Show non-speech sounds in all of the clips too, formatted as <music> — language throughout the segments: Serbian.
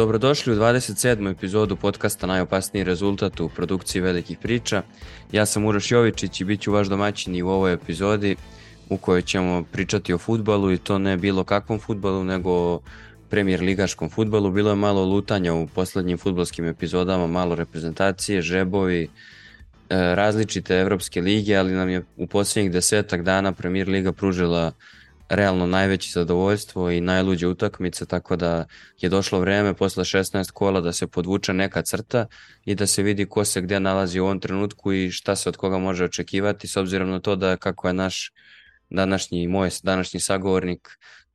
Dobrodošli u 27. epizodu podcasta Najopasniji rezultat u produkciji velikih priča. Ja sam Uroš Jovičić i bit ću vaš domaćin i u ovoj epizodi u kojoj ćemo pričati o futbalu i to ne bilo kakvom futbalu nego o premijer ligaškom futbalu. Bilo je malo lutanja u poslednjim futbolskim epizodama, malo reprezentacije, žebovi, e, različite evropske lige, ali nam je u poslednjih desetak dana premijer liga pružila realno najveće zadovoljstvo i najluđe utakmice, tako da je došlo vreme posle 16 kola da se podvuče neka crta i da se vidi ko se gde nalazi u ovom trenutku i šta se od koga može očekivati s obzirom na to da kako je naš današnji moj današnji sagovornik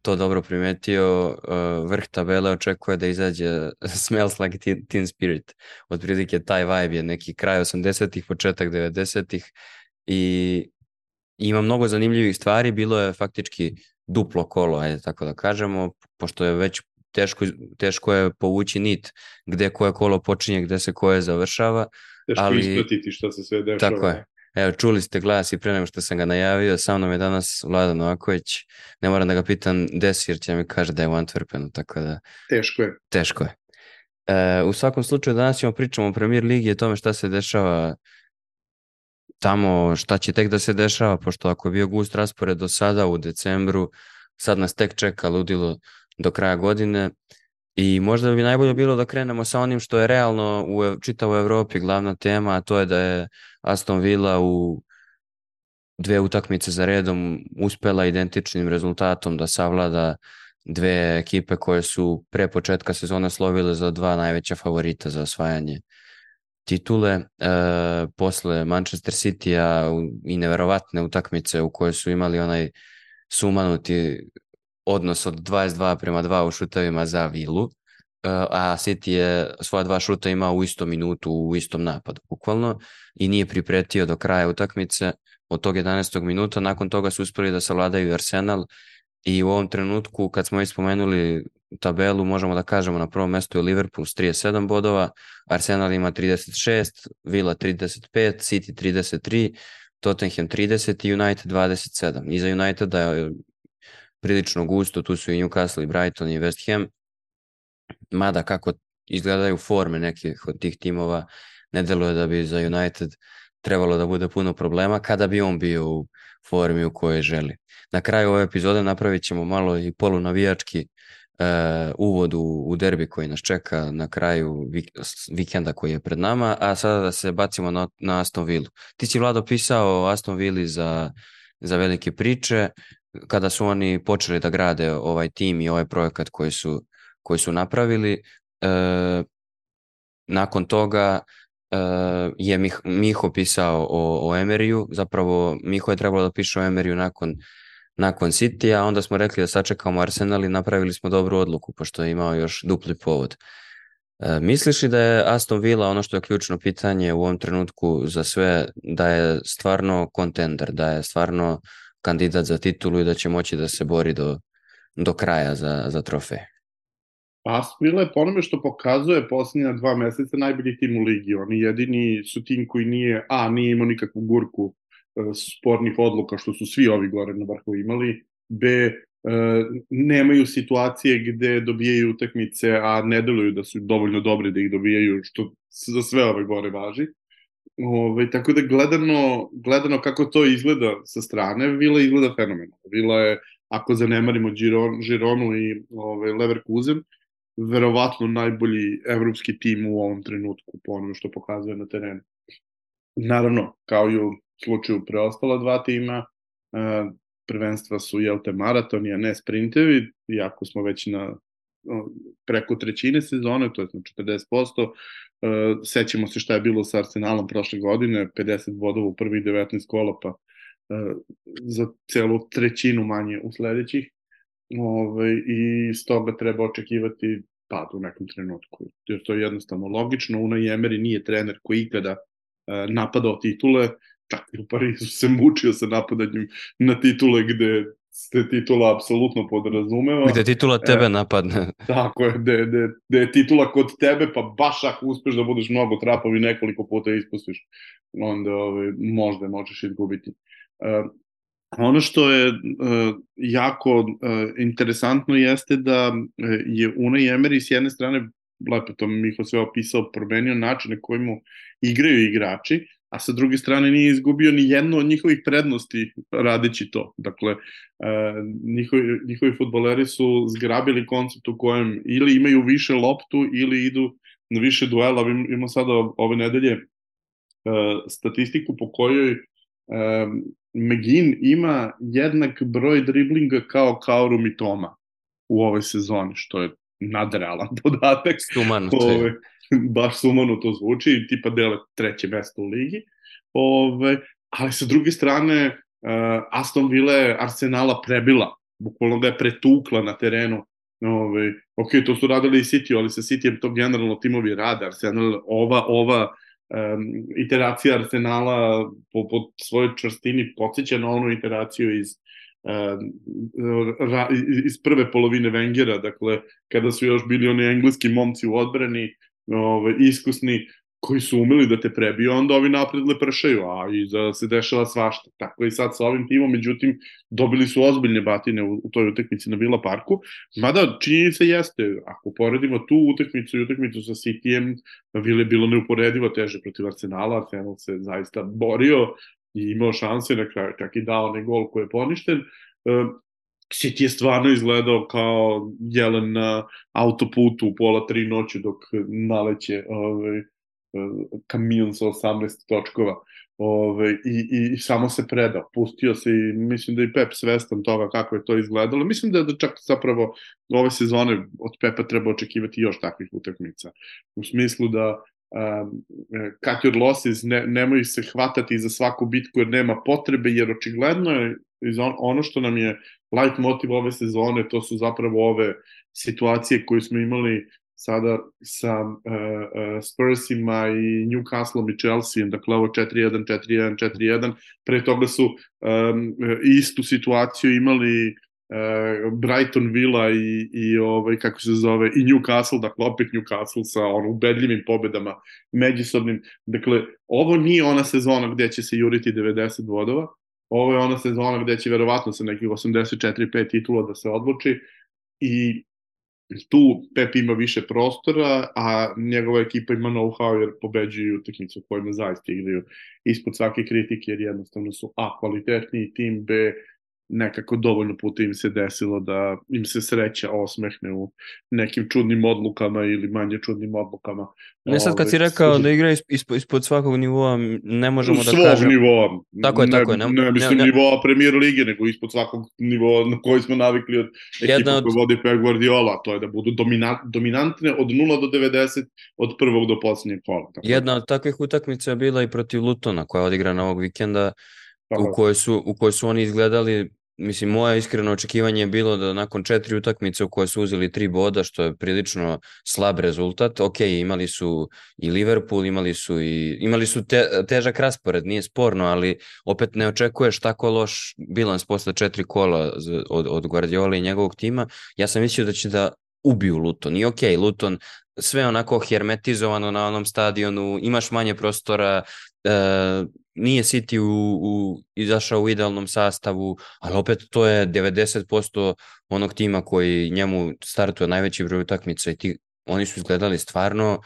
to dobro primetio, uh, vrh tabele očekuje da izađe <laughs> Smells Like Teen, teen Spirit. Otprilike taj vibe je neki kraj 80-ih, početak 90-ih i ima mnogo zanimljivih stvari, bilo je faktički duplo kolo, ajde tako da kažemo, pošto je već teško, teško je povući nit gde koje kolo počinje, gde se koje završava. Teško ali, ispratiti šta se sve dešava. Tako je. Evo, čuli ste glas i pre nego što sam ga najavio, sa mnom je danas Vladan Novaković. Ne moram da ga pitam desi jer će mi kaže da je u Antwerpenu, tako da... Teško je. Teško je. E, u svakom slučaju danas ćemo pričamo o premier ligi i tome šta se dešava tamo šta će tek da se dešava, pošto ako je bio gust raspored do sada u decembru, sad nas tek čeka ludilo do kraja godine. I možda bi najbolje bilo da krenemo sa onim što je realno u čitavoj Evropi glavna tema, a to je da je Aston Villa u dve utakmice za redom uspela identičnim rezultatom da savlada dve ekipe koje su pre početka sezone slovile za dva najveća favorita za osvajanje titule e, posle Manchester City-a i neverovatne utakmice u kojoj su imali onaj sumanuti odnos od 22 prema 2 u šutavima za Vilu, e, a City je svoja dva šuta imao u istom minutu, u istom napadu, bukvalno, i nije pripretio do kraja utakmice od tog 11. minuta, nakon toga su uspeli da savladaju Arsenal i u ovom trenutku kad smo ispomenuli tabelu možemo da kažemo na prvom mestu je Liverpool s 37 bodova, Arsenal ima 36, Villa 35, City 33, Tottenham 30 i United 27. Iza Uniteda je prilično gusto, tu su i Newcastle i Brighton i West Ham, mada kako izgledaju forme nekih od tih timova, ne deluje da bi za United trebalo da bude puno problema kada bi on bio u formi u kojoj želi. Na kraju ove epizode napravit ćemo malo i polunavijački uh, uvod u, u derbi koji nas čeka na kraju vik, vikenda koji je pred nama, a sada da se bacimo na, na Aston Villa. Ti si Vlado pisao Aston Villa za, za velike priče, kada su oni počeli da grade ovaj tim i ovaj projekat koji su, koji su napravili. E, nakon toga e, je Mih, Miho pisao o, o Emeriju, zapravo Miho je trebalo da piše o Emeriju nakon nakon City, a onda smo rekli da sačekamo Arsenal i napravili smo dobru odluku, pošto je imao još dupli povod. E, misliš li da je Aston Villa ono što je ključno pitanje u ovom trenutku za sve, da je stvarno kontender, da je stvarno kandidat za titulu i da će moći da se bori do, do kraja za, za trofej? Aston Villa je po što pokazuje posljednja dva meseca najbolji tim u ligi. Oni jedini su tim koji nije, a, nije imao nikakvu gurku spornih odluka što su svi ovi gore na vrhu imali, B, e, nemaju situacije gde dobijaju utakmice, a ne deluju da su dovoljno dobri da ih dobijaju, što za sve ove gore važi. Ove, tako da gledano, gledano kako to izgleda sa strane, Vila izgleda fenomenalno. Vila je, ako zanemarimo Giron, Gironu i ove, Leverkusen, verovatno najbolji evropski tim u ovom trenutku po onome što pokazuje na terenu. Naravno, kao i u slučaju preostala dva tima, e, prvenstva su jelte maratoni, a ne sprintevi, iako smo već na preko trećine sezone, to je na 40%. E, sećamo se šta je bilo sa Arsenalom prošle godine, 50 bodova u prvih 19 kola, pa e, za celu trećinu manje u sledećih. Ove, I stoga treba očekivati pad u nekom trenutku, jer to je jednostavno logično. Una Emery nije trener koji ikada napadao titule, čak i u Parizu se mučio sa napadanjem na titule gde se titula apsolutno podrazumeva. Gde titula tebe e, napadne. <laughs> Tako je, gde, gde, gde je titula kod tebe, pa baš ako uspeš da budeš mnogo trapov i nekoliko puta ispustiš, onda ove, ovaj, možda možeš izgubiti. E, ono što je e, jako e, interesantno jeste da e, je Unai Emery s jedne strane lepo to Miho sve opisao, promenio način na koji mu igraju igrači, a sa druge strane nije izgubio ni jednu od njihovih prednosti radeći to. Dakle, e, njihovi, njihovi futboleri su zgrabili koncept u kojem ili imaju više loptu ili idu na više duela. Imamo sada ove nedelje e, statistiku po kojoj e, McGinn ima jednak broj driblinga kao Kaoru Mitoma u ovoj sezoni, što je nadrealan <laughs> podatak. Sumano Ove, <laughs> baš sumano to zvuči, tipa dele treće mesto u ligi. Ove, ali sa druge strane, uh, Aston Villa je Arsenala prebila, bukvalno ga je pretukla na terenu. Ove, ok, to su radili i City, ali sa Cityjem to generalno timovi rade. Arsenal, ova, ova um, iteracija Arsenala po, po svojoj čvrstini podsjeća na onu iteraciju iz ra, iz prve polovine Vengera, dakle, kada su još bili oni engleski momci u odbrani, ove, iskusni, koji su umeli da te prebiju, onda ovi napred lepršaju, a i da se dešava svašta. Tako i sad sa ovim timom, međutim, dobili su ozbiljne batine u, u toj utakmici na Vila Parku. Mada činjenica jeste, ako poredimo tu utakmicu i utakmicu sa Cityjem, Vila je bilo neuporedivo teže protiv Arsenala, Arsenal se zaista borio i imao šanse na kraju, čak i dao onaj gol koji je poništen. City je stvarno izgledao kao jelen na autoputu u pola tri noći dok naleće ovaj, kamion sa 18 točkova ove, i, i, i samo se predao, pustio se i mislim da i Pep svestan toga kako je to izgledalo. Mislim da, da čak zapravo ove sezone od Pepa treba očekivati još takvih utakmica. U smislu da um, cut your losses, ne, nemoj se hvatati za svaku bitku jer nema potrebe, jer očigledno je ono što nam je light motiv ove sezone, to su zapravo ove situacije koje smo imali sada sa uh, uh, Spursima i Newcastleom i Chelseaom, dakle ovo 4-1, 4-1, 4-1, pre toga su um, istu situaciju imali Brighton Villa i, i ovaj, kako se zove, i Newcastle, dakle opet Newcastle sa ono, ubedljivim pobedama međusobnim. Dakle, ovo nije ona sezona gde će se juriti 90 vodova, ovo je ona sezona gde će verovatno sa nekih 84-5 titula da se odluči i tu Pep ima više prostora, a njegova ekipa ima know-how jer pobeđuju utakmice u kojima zaista igraju ispod svake kritike jer jednostavno su A kvalitetniji tim, B nekako dovoljno puta im se desilo da im se sreća osmehne u nekim čudnim odlukama ili manje čudnim odlukama. Ne sad kad si ovaj, rekao da igra ispod, ispod svakog nivoa, ne možemo da kažemo... Svog nivoa. Tako je, ne, tako je. Ne, ne mislim ne, ne. nivoa premier lige, nego ispod svakog nivoa na koji smo navikli od ekipa od... koja vodi Pep Guardiola, to je da budu dominant, dominantne od 0 do 90, od prvog do poslednjeg kola. Tako. Jedna od takvih utakmica je bila i protiv Lutona, koja je odigrana ovog vikenda, u kojoj su, u kojoj su oni izgledali mislim, moje iskreno očekivanje je bilo da nakon četiri utakmice u koje su uzeli tri boda, što je prilično slab rezultat, ok, imali su i Liverpool, imali su i imali su te, težak raspored, nije sporno, ali opet ne očekuješ tako loš bilans posle četiri kola od, od Guardiola i njegovog tima. Ja sam mislio da će da ubiju Luton. I ok, Luton sve onako hermetizovano na onom stadionu, imaš manje prostora, e, nije City u, u, izašao u idealnom sastavu, ali opet to je 90% onog tima koji njemu startuje najveći broj utakmica i ti, oni su izgledali stvarno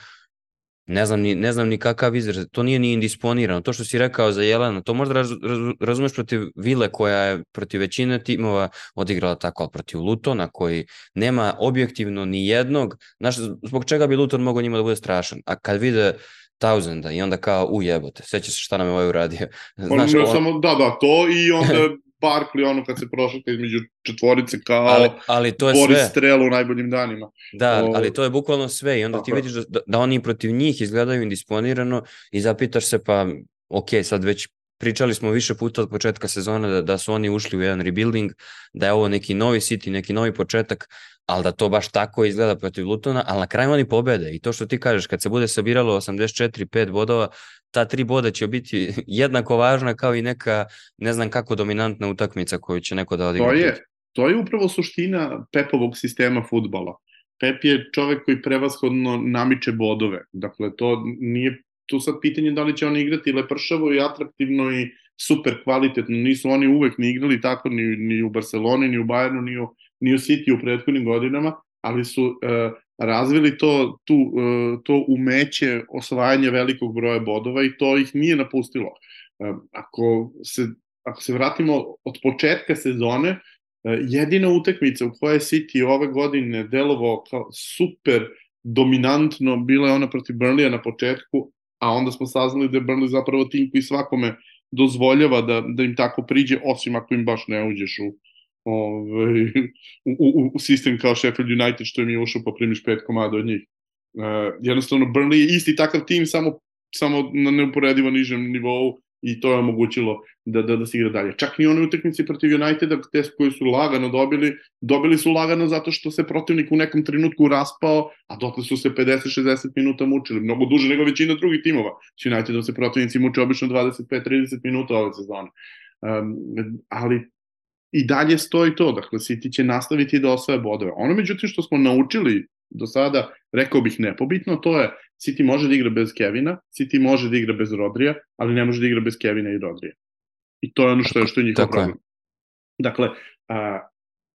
ne znam ni, ne znam ni kakav izraz, to nije ni indisponirano. To što si rekao za Jelena, to možda raz, raz, razumeš protiv Vile koja je protiv većine timova odigrala tako, ali protiv Lutona koji nema objektivno ni jednog, znaš, zbog čega bi Luton mogao njima da bude strašan? A kad vide Tausenda i onda kao, u jebote, seća se šta nam je ovaj uradio. Znaš, on, on... samo, da, da, to i onda <laughs> Barkley, ono kad se prošaka između četvorice kao ali, ali to je Boris sve. Strela u najboljim danima. Da, o... ali to je bukvalno sve i onda Tako ti vidiš da, da oni protiv njih izgledaju indisponirano i zapitaš se pa, ok, sad već pričali smo više puta od početka sezona da, da su oni ušli u jedan rebuilding, da je ovo neki novi City, neki novi početak, ali da to baš tako izgleda protiv Lutona, ali na kraju oni pobede i to što ti kažeš, kad se bude sabiralo 84-5 bodova, ta tri boda će biti <laughs> jednako važna kao i neka, ne znam kako dominantna utakmica koju će neko da odigra. To je, to je upravo suština Pepovog sistema futbala. Pep je čovek koji prevashodno namiče bodove. Dakle, to nije tu sad pitanje da li će oni igrati lepršavo i atraktivno i super kvalitetno. Nisu oni uvek ni igrali tako ni, ni u Barceloni, ni u Bayernu, ni u, u City u prethodnim godinama, ali su uh, razvili to, tu, e, to umeće osvajanja velikog broja bodova i to ih nije napustilo. E, ako se, ako se vratimo od početka sezone, e, jedina utakmica u kojoj City ove godine delovao kao super dominantno bila je ona protiv Burnleya na početku, a onda smo saznali da je Burnley zapravo tim koji svakome dozvoljava da, da im tako priđe, osim ako im baš ne uđeš u, ovaj, u, u, u sistem kao Sheffield United što im je ušao pa primiš pet komada od njih. Uh, jednostavno Burnley je isti takav tim samo, samo na neuporedivo nižem nivou i to je omogućilo da, da, da se igra dalje. Čak i one utakmice protiv Uniteda te koji su lagano dobili, dobili su lagano zato što se protivnik u nekom trenutku raspao, a dotle su se 50-60 minuta mučili, mnogo duže nego većina drugih timova. S Unitedom se protivnici muče obično 25-30 minuta ove sezone. Um, ali i dalje stoji to, dakle City će nastaviti da osvaja bodove. Ono međutim što smo naučili do sada, rekao bih nepobitno, to je City može da igra bez Kevina, City može da igra bez Rodrija, ali ne može da igra bez Kevina i Rodrija. I to je ono što je, što je njihov problem. Dakle, a,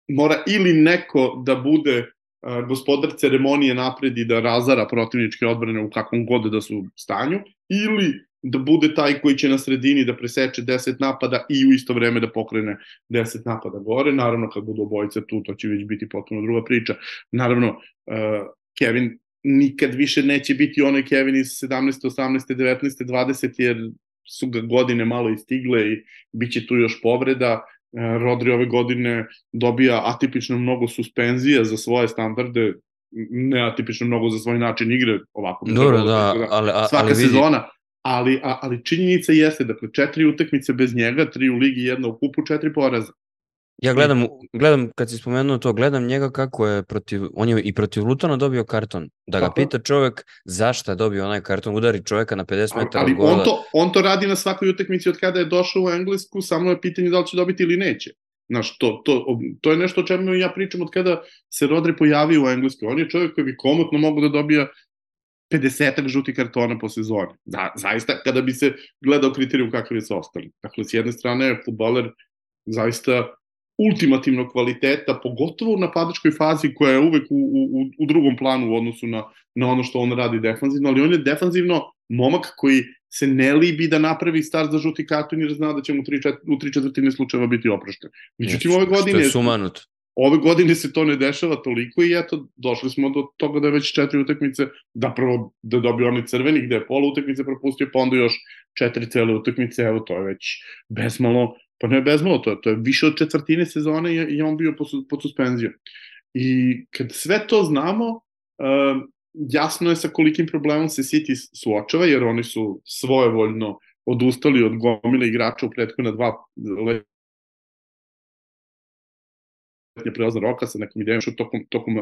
mora ili neko da bude a, gospodar ceremonije napred i da razara protivničke odbrane u kakvom god da su stanju, ili da bude taj koji će na sredini da preseče 10 napada i u isto vreme da pokrene 10 napada gore. Naravno, kad budu obojice tu, to će već biti potpuno druga priča. Naravno, uh, Kevin nikad više neće biti onaj Kevin iz 17. 18. 19. 20. jer su ga godine malo istigle i bit će tu još povreda. Uh, Rodri ove godine dobija atipično mnogo suspenzija za svoje standarde, neatipično mnogo za svoj način igre, ovako. Dobro, da, da, ali, ali, svaka ali vidi, sezona, ali, a, ali činjenica jeste, dakle, četiri utakmice bez njega, tri u ligi, jedna u kupu, četiri poraza. Ja gledam, gledam, kad si spomenuo to, gledam njega kako je protiv, on je i protiv Lutona dobio karton. Da ga Tako. pita čovek zašto je dobio onaj karton, udari čoveka na 50 metara ali, ali gola. on to, on to radi na svakoj utakmici od kada je došao u Englesku, samo je pitanje da li će dobiti ili neće. Znaš, to, to, to je nešto o čemu ja pričam od kada se Rodri pojavio u Engleskoj. On je čovjek koji bi komotno mogu da dobija 50 žuti kartona po sezoni. Da, zaista, kada bi se gledao kriterijum kakav je sa ostali. Dakle, s jedne strane je futbaler zaista ultimativnog kvaliteta, pogotovo u napadačkoj fazi koja je uvek u, u, u drugom planu u odnosu na, na ono što on radi defanzivno, ali on je defanzivno momak koji se ne libi da napravi start za žuti karton jer zna da će mu tri, čet, u tri četvrtine slučajeva biti oprošten. Međutim, ove godine... Što je sumanut. Ove godine se to ne dešava toliko i eto, došli smo do toga da je već četiri utakmice, da prvo da dobio onaj crveni gde je pola utakmice propustio, pa onda još četiri cele utakmice, evo to je već bezmalo, pa ne bezmalo, to je, to je više od četvrtine sezone i, on bio pod, pod suspenzijom. I kad sve to znamo, uh, jasno je sa kolikim problemom se City suočava, jer oni su svojevoljno odustali od gomile igrača u prethodna dva prelazna roka sa nekom idejom što tokom, tokom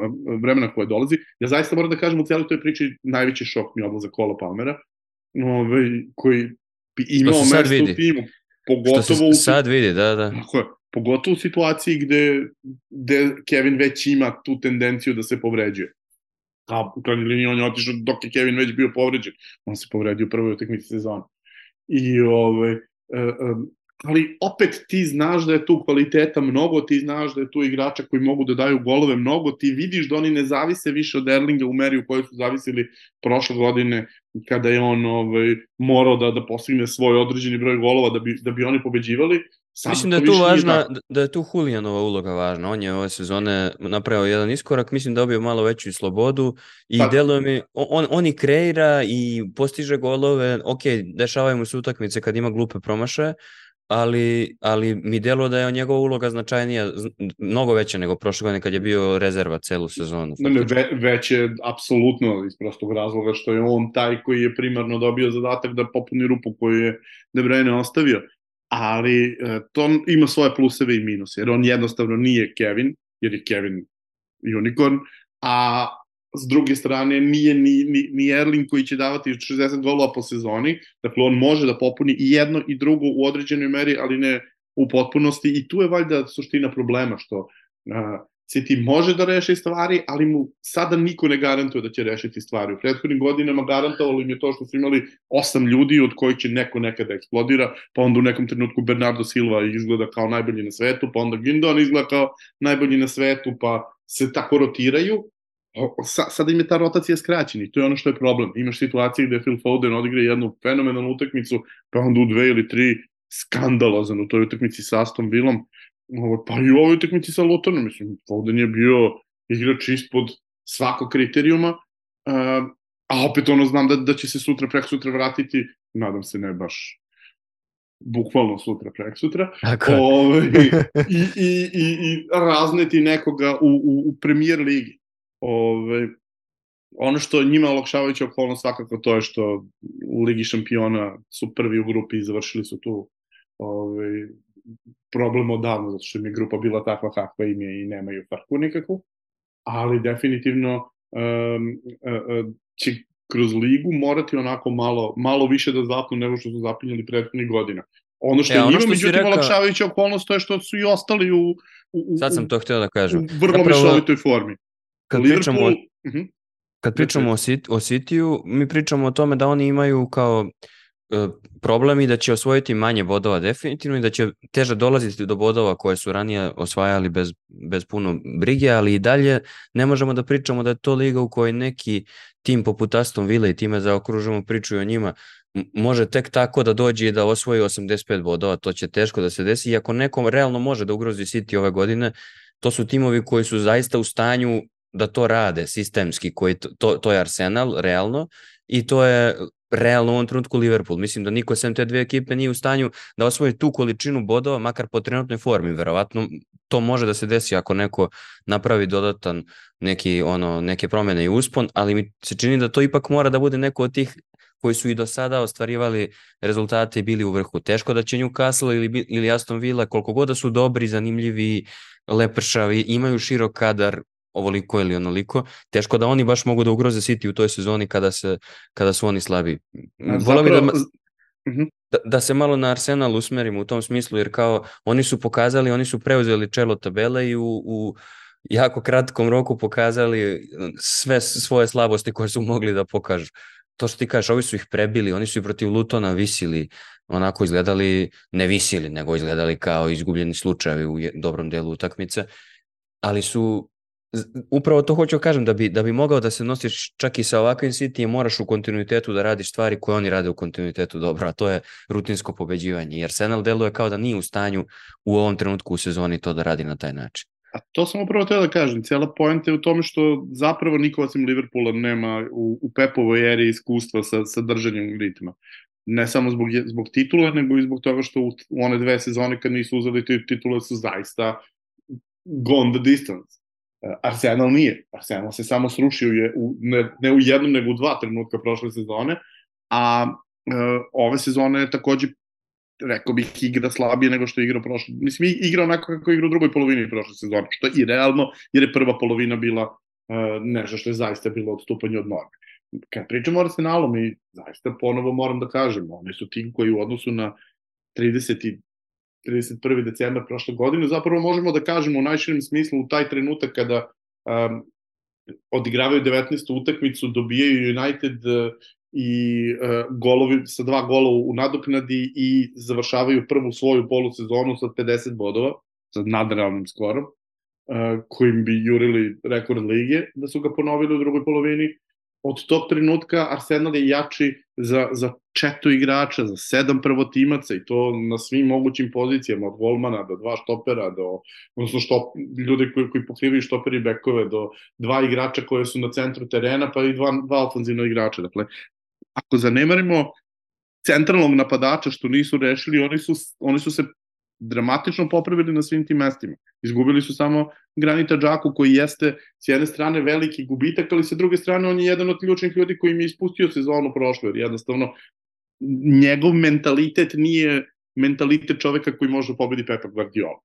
vremena koje dolazi. Ja zaista moram da kažem u cijeloj toj priči najveći šok mi je odlazak Kola Palmera, ovaj, koji bi imao mesto vidi. u timu. Pogotovo što se u, sad vidi, da, da. Tako je, pogotovo u situaciji gde, gde Kevin već ima tu tendenciju da se povređuje. A u krajnjoj liniji on je otišao dok je Kevin već bio povređen. On se povredio u prvoj utakmici sezona. I ovaj, ali opet ti znaš da je tu kvaliteta mnogo, ti znaš da je tu igrača koji mogu da daju golove mnogo, ti vidiš da oni ne zavise više od Erlinga u meri u kojoj su zavisili prošle godine kada je on ovaj, morao da, da postigne svoj određeni broj golova da bi, da bi oni pobeđivali. Sad mislim da je tu važna, da je tu Julianova uloga važna. On je ove sezone napravio jedan iskorak, mislim da dobio malo veću slobodu i pa. deluje mi, on, on i kreira i postiže golove, ok, dešavaju mu se utakmice kad ima glupe promašaje, ali, ali mi delo da je njegova uloga značajnija, mnogo veća nego prošle godine kad je bio rezerva celu sezonu. Ne, ne, ve, već je apsolutno iz prostog razloga što je on taj koji je primarno dobio zadatak da popuni rupu koju je De Bruyne ostavio. Ali e, to ima svoje pluseve i minuse, jer on jednostavno nije Kevin, jer je Kevin unicorn, a s druge strane nije ni, ni, ni Erling koji će davati 60 golova po sezoni, dakle on može da popuni i jedno i drugo u određenoj meri, ali ne u potpunosti i tu je valjda suština problema što uh, City može da reši stvari, ali mu sada niko ne garantuje da će rešiti stvari. U prethodnim godinama garantovalo im je to što su imali osam ljudi od kojih će neko nekada eksplodira, pa onda u nekom trenutku Bernardo Silva izgleda kao najbolji na svetu, pa onda Gindon izgleda kao najbolji na svetu, pa se tako rotiraju, sa, sada im je ta rotacija skraćena i to je ono što je problem. Imaš situacije gde Phil Foden odigra jednu fenomenalnu utakmicu, pa onda u dve ili tri skandalozan u toj utakmici sa Aston Villom, pa i u ovoj utakmici sa Lutonom, mislim, Foden je bio igrač ispod svakog kriterijuma, a opet ono znam da, da će se sutra, preko sutra vratiti, nadam se ne baš bukvalno sutra, prek sutra, Ove, ovaj, <laughs> i, i, i, i razneti nekoga u, u, u premier ligi. Ove, ovaj, ono što njima olakšavajuća okolnost svakako to je što u Ligi šampiona su prvi u grupi i završili su tu ove, ovaj, problem odavno, zato što im je grupa bila takva kakva im je i nemaju farku nikakvu, ali definitivno um, uh, će kroz ligu morati onako malo, malo više da zapnu nego što su zapinjali prethodnih godina. Ono što e, je ono njima, međutim, reka... olakšavajuća okolnost, to je što su i ostali u, u, Sad sam to htio da kažem. u vrlo Zapravo, mišovitoj formi. Kad Liverpool, pričamo, uh mhm. -huh. kad pričamo o, City, o City-u, mi pričamo o tome da oni imaju kao E, problem i da će osvojiti manje bodova definitivno i da će teže dolaziti do bodova koje su ranije osvajali bez, bez puno brige, ali i dalje ne možemo da pričamo da je to liga u kojoj neki tim poput Aston Villa i time zaokružujemo priču o njima može tek tako da dođe i da osvoji 85 bodova, to će teško da se desi i ako nekom realno može da ugrozi City ove godine, to su timovi koji su zaista u stanju da to rade sistemski, koji to, to, je Arsenal realno i to je realno u ovom trenutku Liverpool. Mislim da niko sem te dve ekipe nije u stanju da osvoji tu količinu bodova, makar po trenutnoj formi. Verovatno to može da se desi ako neko napravi dodatan neki, ono, neke promene i uspon, ali mi se čini da to ipak mora da bude neko od tih koji su i do sada ostvarivali rezultate i bili u vrhu. Teško da će Newcastle ili, ili Aston Villa, koliko god da su dobri, zanimljivi, lepršavi, imaju širok kadar, ovoliko ili onoliko, teško da oni baš mogu da ugroze City u toj sezoni kada, se, kada su oni slabi. Volao bi da, da, da se malo na Arsenal usmerimo u tom smislu, jer kao oni su pokazali, oni su preuzeli čelo tabele i u, u jako kratkom roku pokazali sve svoje slabosti koje su mogli da pokažu. To što ti kažeš, ovi su ih prebili, oni su i protiv Lutona visili, onako izgledali, ne visili, nego izgledali kao izgubljeni slučajevi u dobrom delu utakmice, ali su upravo to hoću da kažem, da bi, da bi mogao da se nosiš čak i sa ovakvim City, moraš u kontinuitetu da radiš stvari koje oni rade u kontinuitetu dobro, a to je rutinsko pobeđivanje, jer Senal deluje kao da nije u stanju u ovom trenutku u sezoni to da radi na taj način. A to sam upravo teo da kažem, cijela pojenta je u tome što zapravo niko osim Liverpoola nema u, u Pepovoj eri iskustva sa, sa držanjem ritma. Ne samo zbog, zbog titula, nego i zbog toga što u, u one dve sezone kad nisu uzeli titule su zaista gone the distance Arsenal nije. Arsenal se samo srušio je u, ne, ne u jednom, nego u dva trenutka prošle sezone, a e, ove sezone je takođe rekao bih igra slabije nego što je igrao prošle. Mislim, igra onako kako je igrao u drugoj polovini prošle sezone, što je i realno, jer je prva polovina bila e, nešto što je zaista bilo odstupanje od norme. Kad pričamo o Arsenalu, mi zaista ponovo moram da kažem, oni su tim koji u odnosu na 30 31. decembar prošle godine, zapravo možemo da kažemo u najširem smislu u taj trenutak kada um, odigravaju 19. utakmicu, dobijaju United uh, i uh, golovi sa dva gola u nadoknadi i završavaju prvu svoju polusezonu sa 50 bodova, sa nadrealnim skorom, uh, kojim bi jurili rekord lige, da su ga ponovili u drugoj polovini od tog trenutka Arsenal je jači za, za četu igrača, za sedam prvotimaca i to na svim mogućim pozicijama, od golmana do dva štopera, do, odnosno štop, ljude koji, koji pokrivaju štoperi i bekove, do dva igrača koje su na centru terena, pa i dva, dva ofenzivna igrača. Dakle, ako zanemarimo centralnog napadača što nisu rešili, oni su, oni su se dramatično popravili na svim tim mestima. Izgubili su samo Granita Džaku koji jeste s jedne strane veliki gubitak, ali sa druge strane on je jedan od ključnih ljudi koji mi je ispustio sezonu prošle, jer jednostavno njegov mentalitet nije mentalitet čoveka koji može pobedi Pepa Guardiola.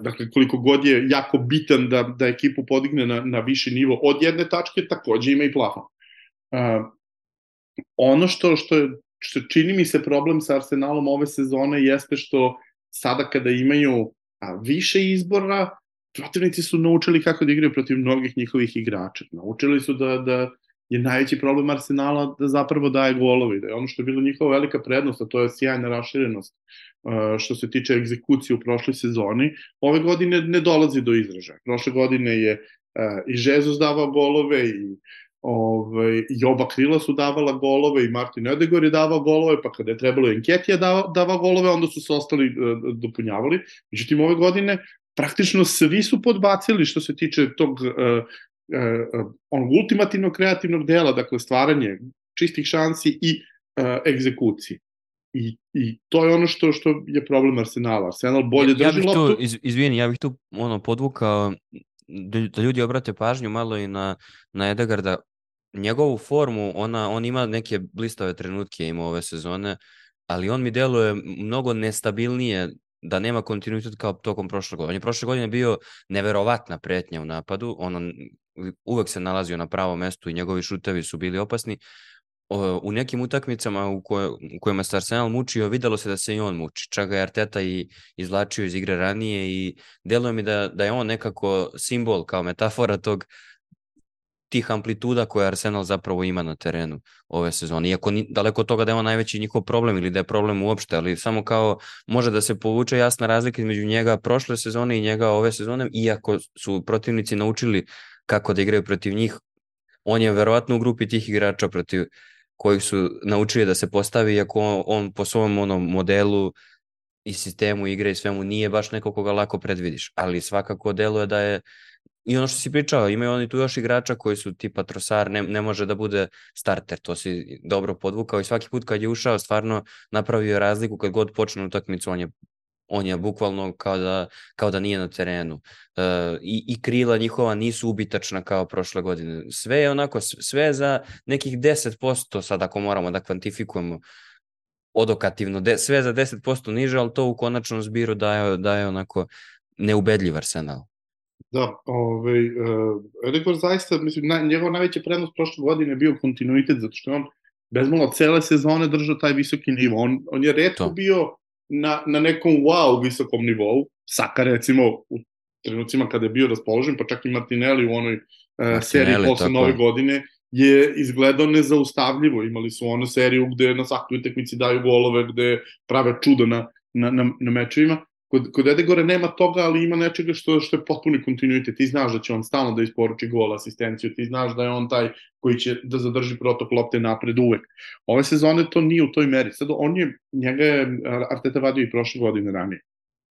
Dakle, koliko god je jako bitan da, da ekipu podigne na, na viši nivo od jedne tačke, takođe ima i plafon. Ono što, što, je, što čini mi se problem sa Arsenalom ove sezone jeste što sada kada imaju više izbora, protivnici su naučili kako da igraju protiv mnogih njihovih igrača. Naučili su da, da je najveći problem Arsenala da zapravo daje golovi, da je ono što je bilo njihova velika prednost, a to je sjajna raširenost što se tiče egzekucije u prošloj sezoni, ove godine ne dolazi do izražaja. Prošle godine je i Žezus davao golove i Ove, I oba krila su davala golove i Martin Edegor je davao golove, pa kada je trebalo Enketija davao, davao golove, onda su se ostali uh, dopunjavali. Međutim, ove godine praktično svi su podbacili što se tiče tog uh, uh, onog ultimativnog kreativnog dela, dakle stvaranje čistih šansi i uh, egzekucije. I, I to je ono što što je problem Arsenala. Arsenal bolje ja, drži ja loptu. Tu, iz, izvini, ja bih tu ono podvukao da, da ljudi obrate pažnju malo i na, na Edegarda njegovu formu, ona, on ima neke blistave trenutke ima ove sezone, ali on mi deluje mnogo nestabilnije da nema kontinuitet kao tokom prošle godine. On je prošle godine bio neverovatna pretnja u napadu, on uvek se nalazio na pravom mestu i njegovi šutevi su bili opasni. U nekim utakmicama u, koje, u kojima se Arsenal mučio, videlo se da se i on muči. Čak ga je Arteta i izvlačio iz igre ranije i deluje mi da, da je on nekako simbol kao metafora tog tih amplituda koje Arsenal zapravo ima na terenu ove sezone. Iako ni, daleko od toga da je on najveći njihov problem ili da je problem uopšte, ali samo kao može da se povuče jasna razlika između njega prošle sezone i njega ove sezone, iako su protivnici naučili kako da igraju protiv njih, on je verovatno u grupi tih igrača protiv kojih su naučili da se postavi, iako on, po svom onom modelu i sistemu igre i svemu nije baš neko koga lako predvidiš, ali svakako deluje da je I ono što si pričao, imaju oni tu još igrača koji su tipa Trosar, ne, ne može da bude starter, to si dobro podvukao i svaki put kad je ušao stvarno napravio razliku kad god počne utakmicu, on je on je bukvalno kao da, kao da nije na terenu. E, i, I krila njihova nisu ubitačna kao prošle godine. Sve je onako, sve za nekih 10% sad ako moramo da kvantifikujemo odokativno, de, sve za 10% niže, ali to u konačnom zbiru daje, daje onako neubedljiv arsenal. Da, ovaj, uh, Edegor zaista, mislim, na, njegov najveća prednost prošle godine je bio kontinuitet, zato što on bezmalo cele sezone držao taj visoki nivo. On, on je redko to. bio na, na nekom wow visokom nivou. Saka recimo u trenucima kada je bio raspoložen, pa čak i Martinelli u onoj uh, seriji posle nove godine, je izgledao nezaustavljivo. Imali su onu seriju gde na svakoj utakmici daju golove, gde prave čudo na, na, na, na mečevima Kod, kod Edegora nema toga, ali ima nečega što, što je potpuni kontinuitet. Ti znaš da će on stalno da isporuči gol, asistenciju, ti znaš da je on taj koji će da zadrži protok lopte napred uvek. Ove sezone to nije u toj meri. Sad on je, njega je Arteta vadio i prošle godine ranije.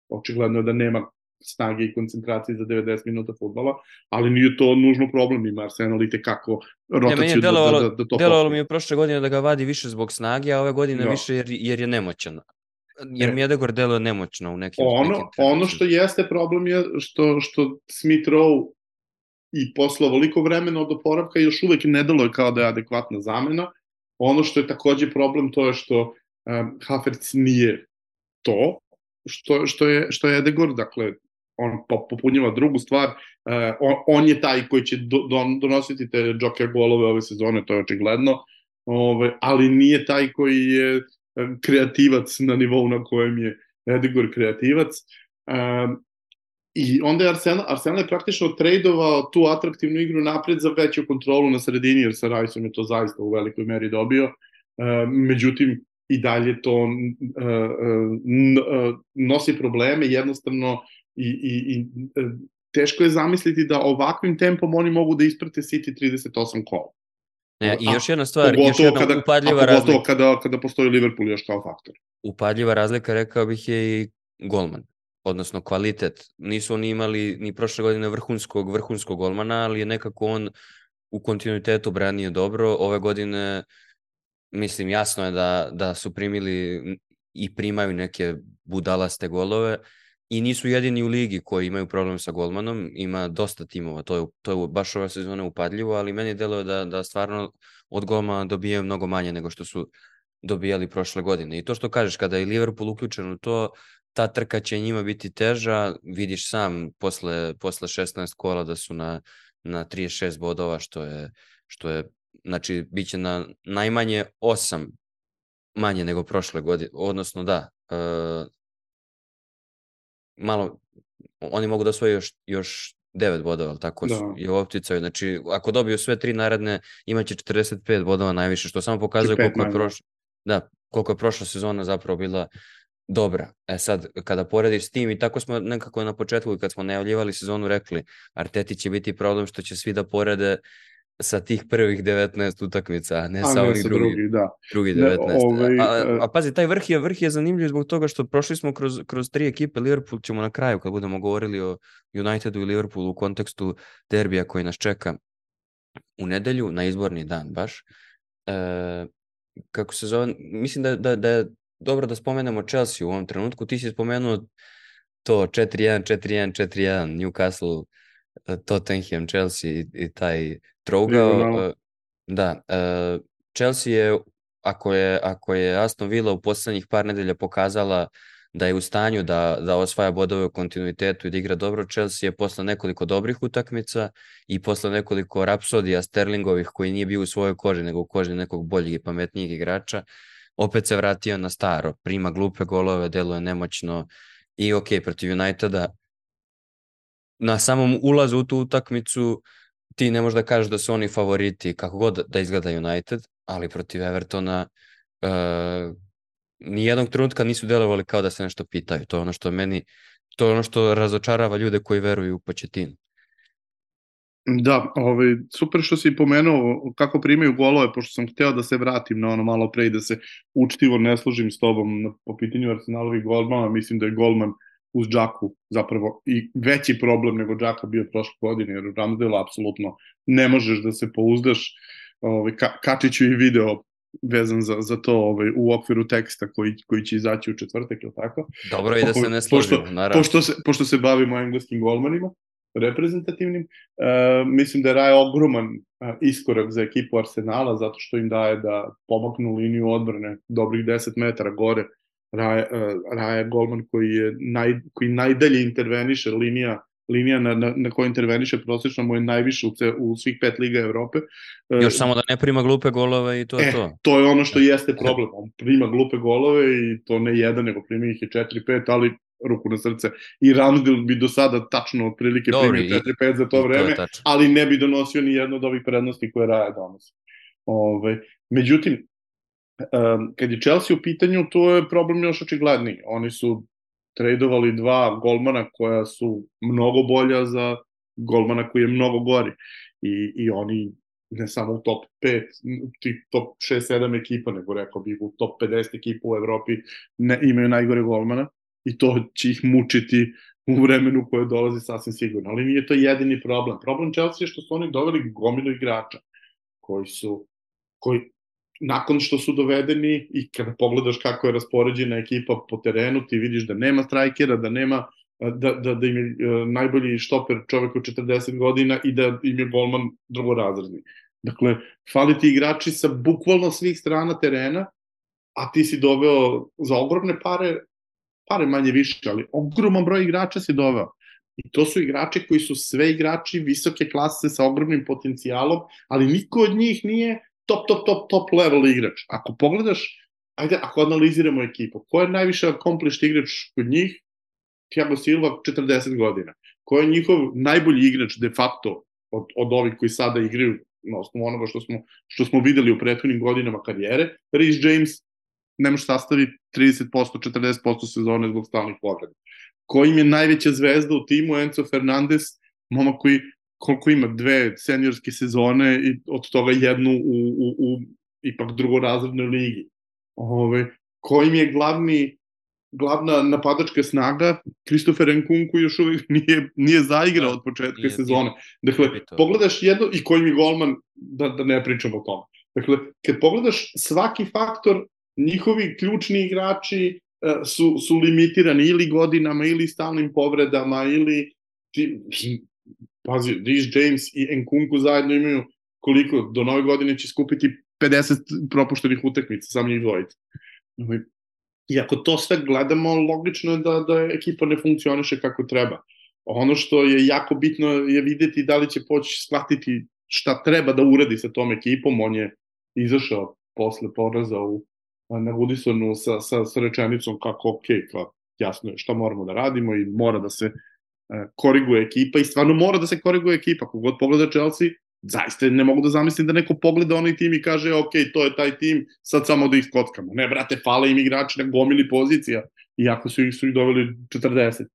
Očigledno je da nema snage i koncentracije za 90 minuta futbola, ali nije to nužno problem, ima Arsenal i tekako rotaciju ne, da, da, da, da to Delovalo mi je prošle godine da ga vadi više zbog snage, a ove godine jo. više jer, jer je nemoćan jer mi je Edegor deluje nemoćno u nekim ono, nekim ono što jeste problem je što, što Smith Rowe i posle ovoliko vremena od oporavka još uvek ne deluje kao da je adekvatna zamena. Ono što je takođe problem to je što um, Havertz nije to što, što, je, što je Edegor, dakle on popunjava drugu stvar, uh, on, on je taj koji će do, don, donositi te joker golove ove sezone, to je očigledno, ove, ali nije taj koji je kreativac na nivou na kojem je Edegor kreativac. Um, I onda je Arsenal, Arsenal je praktično trejdovao tu atraktivnu igru napred za veću kontrolu na sredini, jer sa Rajsom je to zaista u velikoj meri dobio. Međutim, i dalje to uh, nosi probleme, jednostavno i, i, i teško je zamisliti da ovakvim tempom oni mogu da isprate City 38 kola. Ne, I još jedna stvar, još jedna kada, upadljiva razlika. kada, kada postoji Liverpool još kao faktor. Upadljiva razlika, rekao bih, je i golman odnosno kvalitet. Nisu oni imali ni prošle godine vrhunskog, vrhunskog golmana, ali je nekako on u kontinuitetu branio dobro. Ove godine, mislim, jasno je da, da su primili i primaju neke budalaste golove, i nisu jedini u ligi koji imaju problem sa golmanom, ima dosta timova, to je, to je baš ove sezone upadljivo, ali meni deluje da, da stvarno od golmana dobijaju mnogo manje nego što su dobijali prošle godine. I to što kažeš, kada je Liverpool uključen u to, ta trka će njima biti teža, vidiš sam posle, posle 16 kola da su na, na 36 bodova, što je, što je znači, bit će na najmanje 8 manje nego prošle godine, odnosno da, uh, malo, oni mogu da osvoje još, još 9 bodova, tako da. su i u opticaju. Znači, ako dobiju sve tri naredne, imaće 45 bodova najviše, što samo pokazuje koliko je, prošla, da, koliko je prošla sezona zapravo bila dobra. E sad, kada porediš s tim i tako smo nekako na početku kad smo najavljivali sezonu rekli Arteti će biti problem što će svi da porede sa tih prvih 19 utakmica, ne a sa ne ovih drugih, drugi, da. drugi 19. Ne, ovaj, a, a, a pazi, taj vrh je, vrh je zanimljiv zbog toga što prošli smo kroz, kroz tri ekipe, Liverpool ćemo na kraju kad budemo govorili o Unitedu i Liverpoolu u kontekstu derbija koji nas čeka u nedelju, na izborni dan baš. E, kako se zove, mislim da, da, da je dobro da spomenemo Chelsea u ovom trenutku, ti si spomenuo to 4-1, 4-1, 4-1, Newcastle, Tottenham, Chelsea i, i taj trougao. Da, Chelsea je, ako je, ako je Aston Villa u poslednjih par nedelja pokazala da je u stanju da, da osvaja bodove u kontinuitetu i da igra dobro, Chelsea je posle nekoliko dobrih utakmica i posle nekoliko rapsodija Sterlingovih koji nije bio u svojoj koži, nego u koži nekog boljeg i pametnijeg igrača, opet se vratio na staro, prima glupe golove, deluje nemoćno i ok, protiv Uniteda na samom ulazu u tu utakmicu ti ne možeš da kažeš da su oni favoriti kako god da izgleda United, ali protiv Evertona uh, nijednog trenutka nisu delovali kao da se nešto pitaju. To je ono što meni, to je ono što razočarava ljude koji veruju u početinu. Da, ovaj, super što si pomenuo kako primaju golove, pošto sam hteo da se vratim na ono malo pre i da se učtivo ne služim s tobom po pitanju Arsenalovih golmana, mislim da je golman uz Džaku zapravo i veći problem nego Džaka bio prošle godine, jer u Ramsdale apsolutno ne možeš da se pouzdaš. Ovaj, ka, Kačiću i video vezan za, za to ovaj, u okviru teksta koji, koji će izaći u četvrtak, ili tako? Dobro i da se ne složimo, pošto, naravno. Pošto se, pošto se bavimo engleskim golmanima, reprezentativnim, uh, mislim da je Raja ogroman uh, iskorak za ekipu Arsenala, zato što im daje da pomaknu liniju odbrane dobrih 10 metara gore. Raja, uh, Raja golman koji, je naj, koji najdalje interveniše linija linija na, na, na kojoj interveniše prosečno mu je najviše u, u svih pet liga Evrope. E, Još samo da ne prima glupe golove i to je e, to. To je ono što jeste problem. On prima glupe golove i to ne jedan, nego prima ih i 4-5, ali ruku na srce. I Ramsdale bi do sada tačno otprilike primio 4-5 za to vreme, to ali ne bi donosio ni jedno od ovih prednosti koje Raja donosi. Ove, međutim, um, kad je Chelsea u pitanju, to je problem još očigledniji. Oni su tradovali dva golmana koja su mnogo bolja za golmana koji je mnogo gori. I, i oni ne samo u top 5, tip top 6-7 ekipa, nego rekao bih u top 50 ekipa u Evropi ne, imaju najgore golmana i to će ih mučiti u vremenu koje dolazi sasvim sigurno. Ali nije to jedini problem. Problem Chelsea je što su oni doveli gomilu igrača koji su koji nakon što su dovedeni i kada pogledaš kako je raspoređena ekipa po terenu, ti vidiš da nema strajkera, da nema da, da, da im je e, najbolji štoper čovek od 40 godina i da im je golman drugorazredni. Dakle, fali ti igrači sa bukvalno svih strana terena, a ti si doveo za ogromne pare, pare manje više, ali ogroman broj igrača si doveo. I to su igrači koji su sve igrači visoke klase sa ogromnim potencijalom, ali niko od njih nije top, top, top, top level igrač. Ako pogledaš, ajde, ako analiziramo ekipu, ko je najviše accomplished igrač kod njih? Thiago Silva, 40 godina. Ko je njihov najbolji igrač de facto od, od ovih koji sada igraju na osnovu onoga što smo, što smo videli u prethodnim godinama karijere? Rhys James ne može sastaviti 30%, 40% sezone zbog stalnih povreda. Ko im je najveća zvezda u timu? Enzo Fernandez, momak koji koliko ima dve seniorske sezone i od toga jednu u, u, u ipak drugorazrednoj ligi. Ove, kojim je glavni glavna napadačka snaga, Kristofer Nkunku još uvijek <laughs> nije, nije zaigrao da, od početka nije, sezone. Dakle, nije pogledaš jedno, i kojim je golman, da, da ne pričamo o tome. Dakle, kad pogledaš svaki faktor, njihovi ključni igrači uh, su, su limitirani ili godinama, ili stalnim povredama, ili ti, pazi, Rhys James i Nkunku zajedno imaju koliko, do nove godine će skupiti 50 propuštenih utakmica, samo njih dvojica. I ako to sve gledamo, logično je da, da ekipa ne funkcioniše kako treba. Ono što je jako bitno je videti da li će poći shvatiti šta treba da uradi sa tom ekipom. On je izašao posle poraza u, na Woodisonu sa, sa, sa rečenicom kako ok, pa jasno je šta moramo da radimo i mora da se koriguje ekipa i stvarno mora da se koriguje ekipa. Kogod pogleda Chelsea, zaista ne mogu da zamislim da neko pogleda onaj tim i kaže ok, to je taj tim, sad samo da ih skockamo. Ne, brate, fale im igrači na gomili pozicija iako su ih, su ih doveli 40.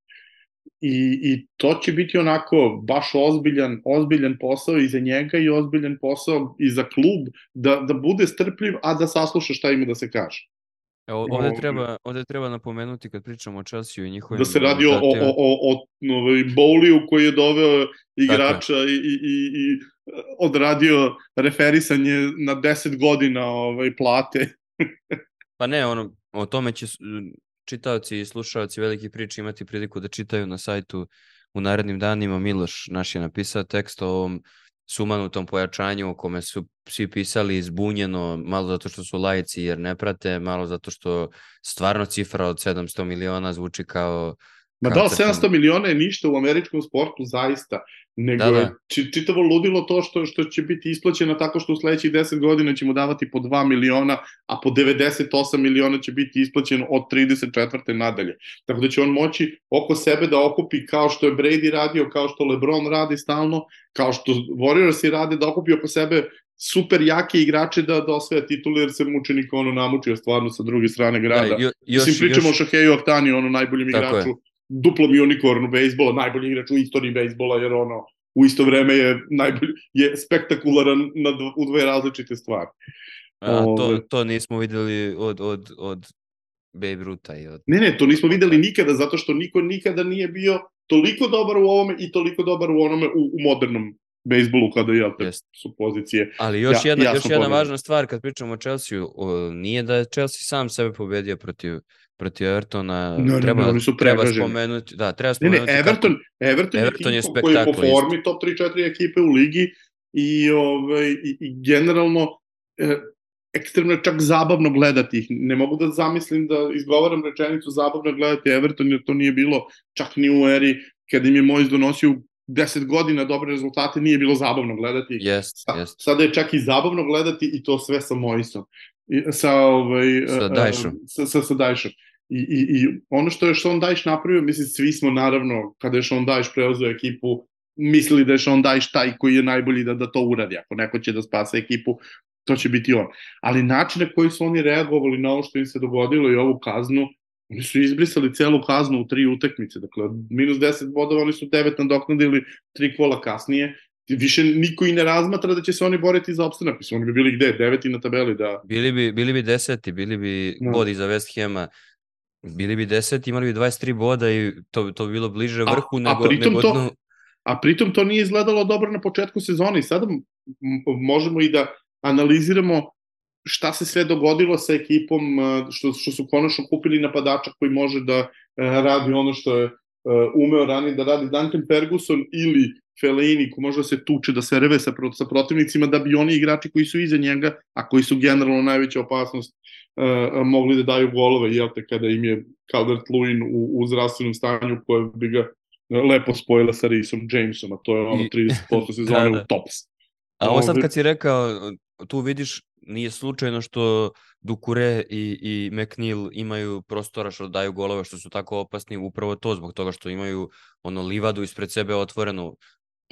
I, I to će biti onako baš ozbiljan, ozbiljan posao i za njega i ozbiljan posao i za klub da, da bude strpljiv, a da sasluša šta ima da se kaže. Evo, ovde, treba, ovde treba napomenuti kad pričamo o Chelsea i njihovim... Da se radi o, o, o, o, o ovaj, Bowliju koji je doveo igrača i, i, i, i odradio referisanje na 10 godina ovaj, plate. <laughs> pa ne, ono, o tome će čitaoci i slušaoci veliki priče imati priliku da čitaju na sajtu u narednim danima. Miloš naš je napisao tekst o ovom sumanutom pojačanju o kome su svi pisali zbunjeno, malo zato što su lajci jer ne prate, malo zato što stvarno cifra od 700 miliona zvuči kao Ma da, 700 miliona je ništa u američkom sportu, zaista. Nego da, da. je čitavo ludilo to što, što će biti isplaćeno tako što u sledećih 10 godina ćemo davati po 2 miliona, a po 98 miliona će biti isplaćeno od 34. nadalje. Tako da će on moći oko sebe da okupi kao što je Brady radio, kao što LeBron radi stalno, kao što Warriors i rade, da okupi oko sebe super jake igrače da, da osvaja titule, jer se mučenik ono namučio stvarno sa druge strane grada. Da, jo, još, Mislim, pričamo još... o Šaheju Oktani, ono najboljem igraču je duplom unicornu bejsbola, najbolji igrač u istoriji bejsbola, jer ono, u isto vreme je najbolji, je spektakularan na dv, u dve različite stvari. A to, to nismo videli od, od, od Babe Ruta i od... Ne, ne, to nismo videli nikada, zato što niko nikada nije bio toliko dobar u ovome i toliko dobar u onome u, u modernom bejsbolu kada je te su pozicije. Ali još ja, jedna još jedna važna stvar kad pričamo o Chelsea, o, nije da je Chelsea sam sebe pobedio protiv protiv Evertona no, treba, no, no, su treba spomenuti, da, treba spomenuti ne, ne, Everton, kako, Everton, Everton je, je koji je po formi top 3-4 ekipe u ligi i, ovaj, i, i generalno eh, ekstremno je čak zabavno gledati ih. Ne mogu da zamislim da izgovaram rečenicu zabavno gledati Everton, jer to nije bilo čak ni u eri kada im je Mojs donosio 10 godina dobre rezultate, nije bilo zabavno gledati. Jest, jest. Sada je čak i zabavno gledati i to sve sa Mojsom sa, ovaj, sa Dajšom. Sa, sa, sa Dajšom. I, i, I ono što je Sean Dajš napravio, mislim, svi smo naravno, kada je Sean Dajš preuzeo ekipu, mislili da je Sean Dajš taj koji je najbolji da, da to uradi. Ako neko će da spasa ekipu, to će biti on. Ali način na koji su oni reagovali na ovo što im se dogodilo i ovu kaznu, oni su izbrisali celu kaznu u tri utakmice. Dakle, minus 10 bodova oni su devet nadoknadili tri kola kasnije više niko i ne razmatra da će se oni boriti za opstanak. Mislim, oni bi bili gde? Deveti na tabeli, da... Bili bi, bili bi deseti, bili bi no. bodi za West Hema. Bili bi deseti, imali bi 23 boda i to, to bi bilo bliže vrhu a, nego... A pritom, nego to, a pritom to nije izgledalo dobro na početku sezone i sada možemo i da analiziramo šta se sve dogodilo sa ekipom, što, što su konačno kupili napadača koji može da radi ono što je umeo ranije da radi Duncan Ferguson ili Fellaini ko može da se tuče, da se reve sa, sa protivnicima, da bi oni igrači koji su iza njega, a koji su generalno najveća opasnost, uh, mogli da daju golove, jel te, kada im je Calvert Lewin u, u zdravstvenom stanju koje bi ga lepo spojila sa Risom Jamesom, a to je ono 30% <laughs> sezone da, da. u tops. A ovo sad kad si rekao, tu vidiš, nije slučajno što Dukure i, i McNeil imaju prostora što daju golove što su tako opasni upravo to zbog toga što imaju ono livadu ispred sebe otvorenu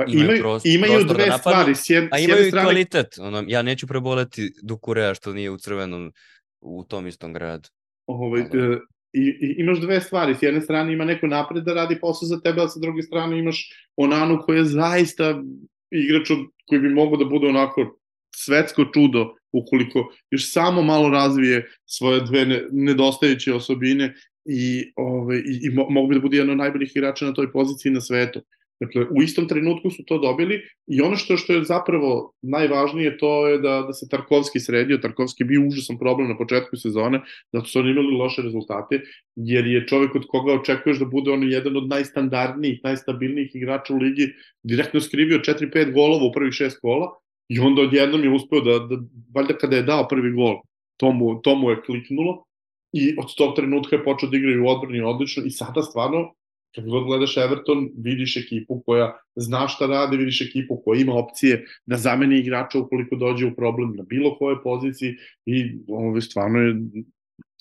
Pa imaju, imaju, prost, imaju dve da stvari. S jed, a imaju strane... kvalitet. Ono, ja neću preboleti Dukurea što nije u crvenom u tom istom gradu. Ovaj, uh, i, i, imaš dve stvari. S jedne strane ima neko napred da radi posao za tebe, a sa druge strane imaš Onanu koji je zaista igrač koji bi mogo da bude onako svetsko čudo ukoliko još samo malo razvije svoje dve nedostajeće osobine i, ove, ovaj, i, i mogu bi da bude jedan od najboljih igrača na toj poziciji na svetu. Dakle, u istom trenutku su to dobili i ono što što je zapravo najvažnije to je da, da se Tarkovski sredio. Tarkovski bio užasan problem na početku sezone, zato su oni imali loše rezultate, jer je čovek od koga očekuješ da bude on jedan od najstandardnijih, najstabilnijih igrača u ligi, direktno skrivio 4-5 golova u prvih šest kola i onda odjednom je uspeo da, da valjda kada je dao prvi gol, to mu, to mu je kliknulo i od tog trenutka je počeo da igra i u odbrani odlično i sada stvarno kad god gledaš Everton, vidiš ekipu koja zna šta radi, vidiš ekipu koja ima opcije da zameni igrača ukoliko dođe u problem na bilo kojoj poziciji i ovo stvarno je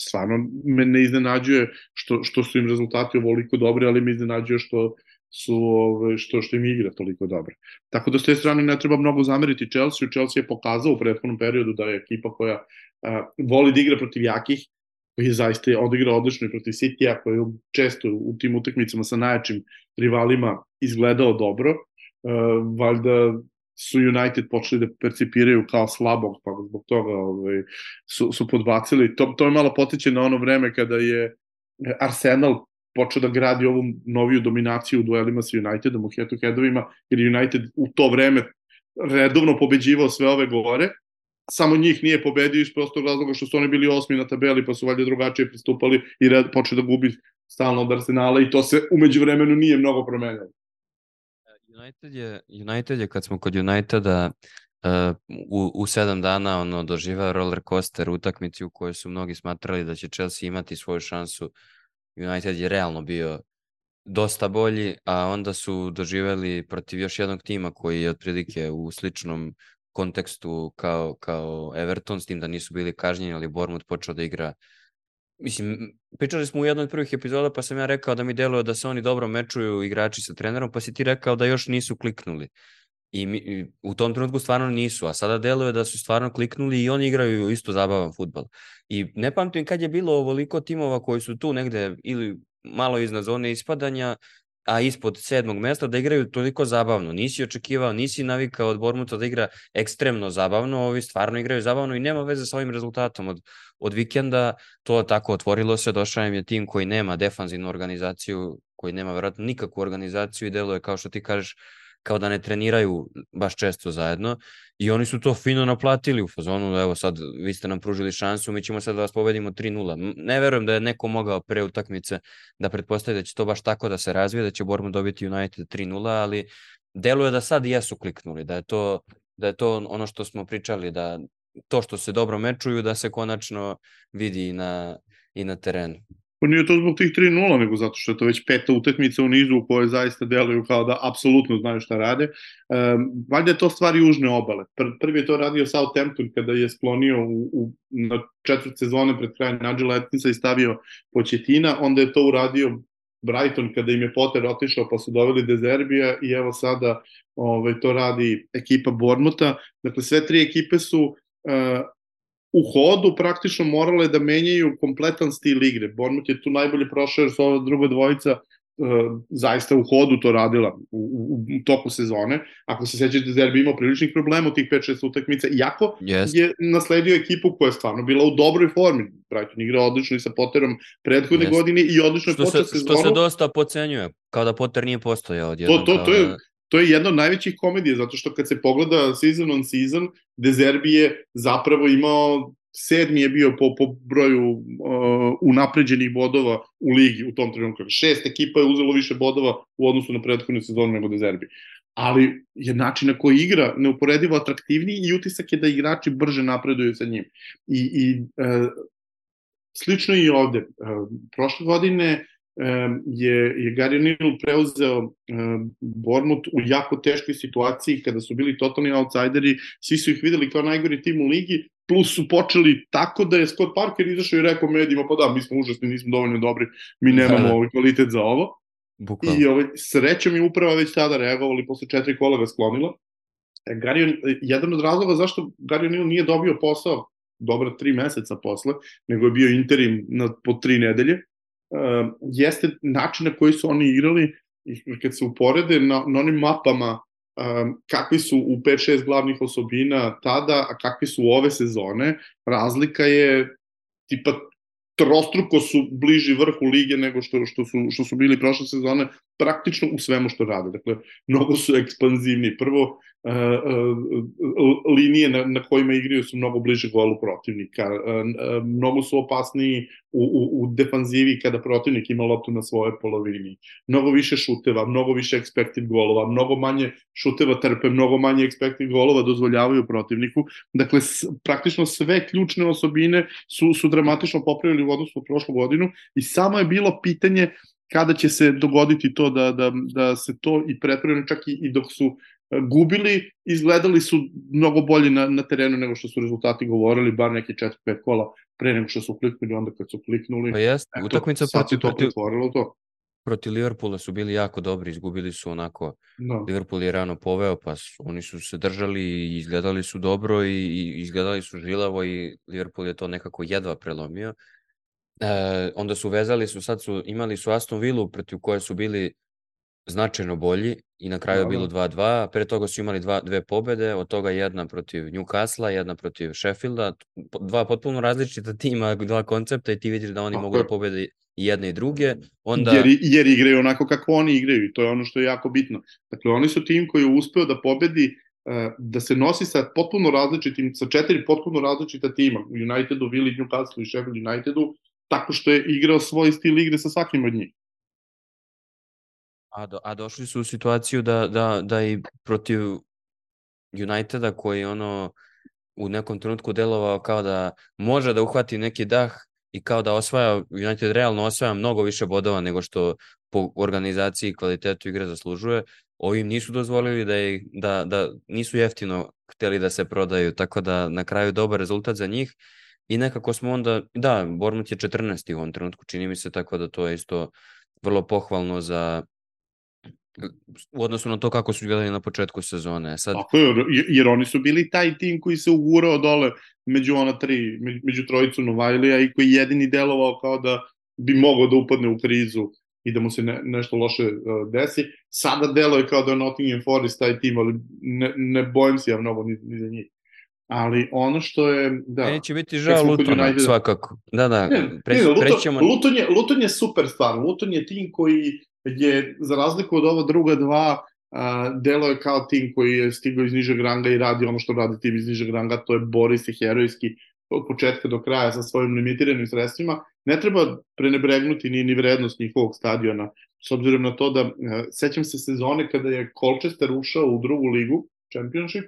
stvarno me ne iznenađuje što, što su im rezultati ovoliko dobri, ali me iznenađuje što su ove, što što im igra toliko dobro. Tako da s te strane ne treba mnogo zameriti Chelsea. Chelsea je pokazao u prethodnom periodu da je ekipa koja a, voli da igra protiv jakih, koji je zaista odigrao odlično i protiv City-a, koji je često u tim utakmicama sa najjačim rivalima izgledao dobro. Uh, valjda su United počeli da percipiraju kao slabog, pa zbog toga ovaj, su, su podbacili. To, to je malo potiče na ono vreme kada je Arsenal počeo da gradi ovu noviju dominaciju u duelima sa Unitedom, u head-to-headovima, jer United u to vreme redovno pobeđivao sve ove gore, samo njih nije pobedio iz prostog razloga što su oni bili osmi na tabeli, pa su valjda drugačije pristupali i red, počeo da gubi stalno od Arsenala i to se umeđu vremenu nije mnogo promenilo. United je, United je kad smo kod Uniteda uh, u, u sedam dana ono doživao roller coaster utakmici u kojoj su mnogi smatrali da će Chelsea imati svoju šansu. United je realno bio dosta bolji, a onda su doživeli protiv još jednog tima koji je otprilike u sličnom kontekstu kao, kao Everton, s tim da nisu bili kažnjeni, ali Bournemouth počeo da igra Mislim, pričali smo u jednoj od prvih epizoda, pa sam ja rekao da mi deluje da se oni dobro mečuju igrači sa trenerom, pa si ti rekao da još nisu kliknuli. I, mi, i u tom trenutku stvarno nisu, a sada deluje da su stvarno kliknuli i oni igraju isto zabavan futbal. I ne pamtim kad je bilo ovoliko timova koji su tu negde ili malo iznad zone ispadanja, a ispod sedmog mesta da igraju toliko zabavno. Nisi očekivao, nisi navikao od Bormuta da igra ekstremno zabavno, ovi stvarno igraju zabavno i nema veze sa ovim rezultatom. Od, od vikenda to tako otvorilo se, došao im je tim koji nema defanzivnu organizaciju, koji nema vjerojatno nikakvu organizaciju i deluje kao što ti kažeš kao da ne treniraju baš često zajedno i oni su to fino naplatili u fazonu, evo sad vi ste nam pružili šansu, mi ćemo sad da vas pobedimo 3-0. Ne verujem da je neko mogao pre utakmice da pretpostavi da će to baš tako da se razvije, da će Bournemouth dobiti United 3-0, ali deluje da sad jesu kliknuli, da je to da je to ono što smo pričali, da to što se dobro mečuju, da se konačno vidi i na, i na terenu. Pa nije to zbog tih 3-0, nego zato što je to već peta utakmica u nizu u kojoj zaista deluju kao da apsolutno znaju šta rade. Um, valjda je to stvar južne obale. Pr prvi je to radio Southampton kada je sklonio u, u, na četvrt sezone pred krajem Nigela Etkinsa i stavio Početina, onda je to uradio Brighton kada im je Potter otišao pa su doveli Dezerbija i evo sada ovaj, to radi ekipa Bormuta. Dakle, sve tri ekipe su uh, u hodu praktično morale da menjaju kompletan stil igre. Bournemouth je tu najbolje prošao jer su ova druga dvojica uh, zaista u hodu to radila u, u, u toku sezone. Ako se sećate, Zerbi imao priličnih problema u tih 5-6 utakmica, iako yes. je nasledio ekipu koja je stvarno bila u dobroj formi. Brighton igra odlično i sa Potterom prethodne yes. godine i odlično što počeo se, sezonu. Što se dosta pocenjuje, kao da Potter nije postojao odjednom. To, to, to je, to je jedna od najvećih komedija, zato što kad se pogleda season on season, Dezerbi je zapravo imao sedmi je bio po, po broju uh, unapređenih bodova u ligi u tom trenutku. Šest ekipa je uzelo više bodova u odnosu na prethodnu sezonu nego Dezerbi. Ali je način na koji igra neuporedivo atraktivniji i utisak je da igrači brže napreduju sa njim. I, i uh, slično i ovde. Uh, prošle godine je, je Gary Neal preuzeo Bormut u jako teškoj situaciji kada su bili totalni outsideri, svi su ih videli kao najgori tim u ligi, plus su počeli tako da je Scott Parker izašao i rekao medijima, pa da, mi smo užasni, nismo dovoljno dobri, mi da, nemamo da, ovaj kvalitet za ovo. Bukval. I ovaj, srećom je uprava već tada reagovali, posle četiri kola ga sklonila. E, Gary, jedan od razloga zašto Gary Neal nije dobio posao dobra tri meseca posle, nego je bio interim na, po tri nedelje, jeste način na koji su oni igrali i kad se uporede na, na onim mapama um, kakvi su u 5-6 glavnih osobina tada, a kakvi su ove sezone, razlika je tipa trostruko su bliži vrhu lige nego što, što, su, što su bili prošle sezone, praktično u svemu što rade. Dakle, mnogo su ekspanzivni. Prvo, uh, uh, linije na, kojima igraju su mnogo bliže golu protivnika. Uh, mnogo su opasniji u, u, u defanzivi kada protivnik ima loptu na svojoj polovini. Mnogo više šuteva, mnogo više expected golova, mnogo manje šuteva trpe, mnogo manje expected golova dozvoljavaju protivniku. Dakle, praktično sve ključne osobine su, su dramatično popravili u odnosu na prošlu godinu i samo je bilo pitanje kada će se dogoditi to da, da, da se to i pretvore, čak i, i dok su e, gubili, izgledali su mnogo bolje na, na terenu nego što su rezultati govorili, bar neke 4-5 kola pre nego što su kliknuli, onda kad su kliknuli. Pa jest, utakmica protiv, to pretvorilo to. Protiv Liverpoola su bili jako dobri, izgubili su onako, no. Da. Liverpool je rano poveo, pa su, oni su se držali i izgledali su dobro i, i izgledali su žilavo i Liverpool je to nekako jedva prelomio E, onda su vezali su, sad su imali su Aston Villa protiv koje su bili značajno bolji i na kraju je bilo 2-2. Pre toga su imali dva, dve pobede, od toga jedna protiv Newcastle, jedna protiv Sheffielda. Dva potpuno različita tima, dva koncepta i ti vidiš da oni Tako mogu da pobede i jedne i druge. Onda... Jer, jer igraju onako kako oni igraju i to je ono što je jako bitno. Dakle, oni su tim koji je uspeo da pobedi e, da se nosi sa potpuno različitim, sa četiri potpuno različita tima, u Unitedu, Vili, Newcastle i Sheffield Unitedu, tako što je igrao svoj stil igre sa svakim od njih. A, do, a došli su u situaciju da, da, da i protiv Uniteda koji ono u nekom trenutku delovao kao da može da uhvati neki dah i kao da osvaja, United realno osvaja mnogo više bodova nego što po organizaciji i kvalitetu igre zaslužuje. Ovim nisu dozvolili da, je, da, da nisu jeftino hteli da se prodaju, tako da na kraju dobar rezultat za njih i nekako smo onda, da, Bormut je 14. u ovom trenutku, čini mi se, tako da to je isto vrlo pohvalno za, u odnosu na to kako su gledali na početku sezone. Sad... Tako je, jer oni su bili taj tim koji se ugurao dole među ona tri, među trojicu Novajlija i koji jedini delovao kao da bi mogao da upadne u krizu i da mu se ne, nešto loše uh, desi. Sada deluje kao da je Nottingham Forest taj tim, ali ne, ne bojim se ja mnogo ni, ni za njih. Ali ono što je, da... Neće biti žao Lutona, United... svakako. Da, da, ne, pre, ne, Luton, prećemo... Luton, je, Luton je super stvar. Luton je tim koji je, za razliku od ova druga dva, uh, delo je kao tim koji je stigao iz nižeg ranga i radi ono što radi tim iz nižeg ranga, to je bori se herojski od početka do kraja sa svojim limitiranim sredstvima. Ne treba prenebregnuti ni, ni vrednost njihovog stadiona, s obzirom na to da, uh, sećam se sezone kada je Colchester ušao u drugu ligu, Championship,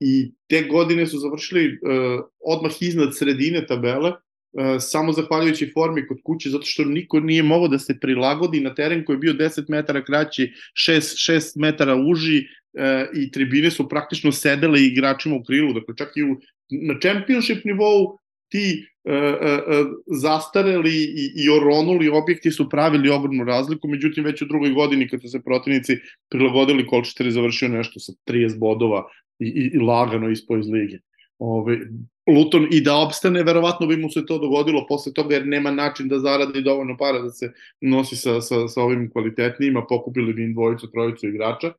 i te godine su završili uh, odmah iznad sredine tabele, uh, samo zahvaljujući formi kod kuće, zato što niko nije mogao da se prilagodi na teren koji je bio 10 metara kraći, 6, 6 metara uži uh, i tribine su praktično sedele igračima u krilu, dakle čak i u, na championship nivou ti uh, uh, zastareli i, i oronuli objekti su pravili ogromnu razliku, međutim već u drugoj godini kad su se protivnici prilagodili Colchester je završio nešto sa 30 bodova i, i, i lagano ispo iz lige. Ove, Luton i da opstane, verovatno bi mu se to dogodilo posle toga jer nema način da zaradi dovoljno para da se nosi sa, sa, sa ovim kvalitetnijima, pokupili bi im dvojicu, trojicu igrača.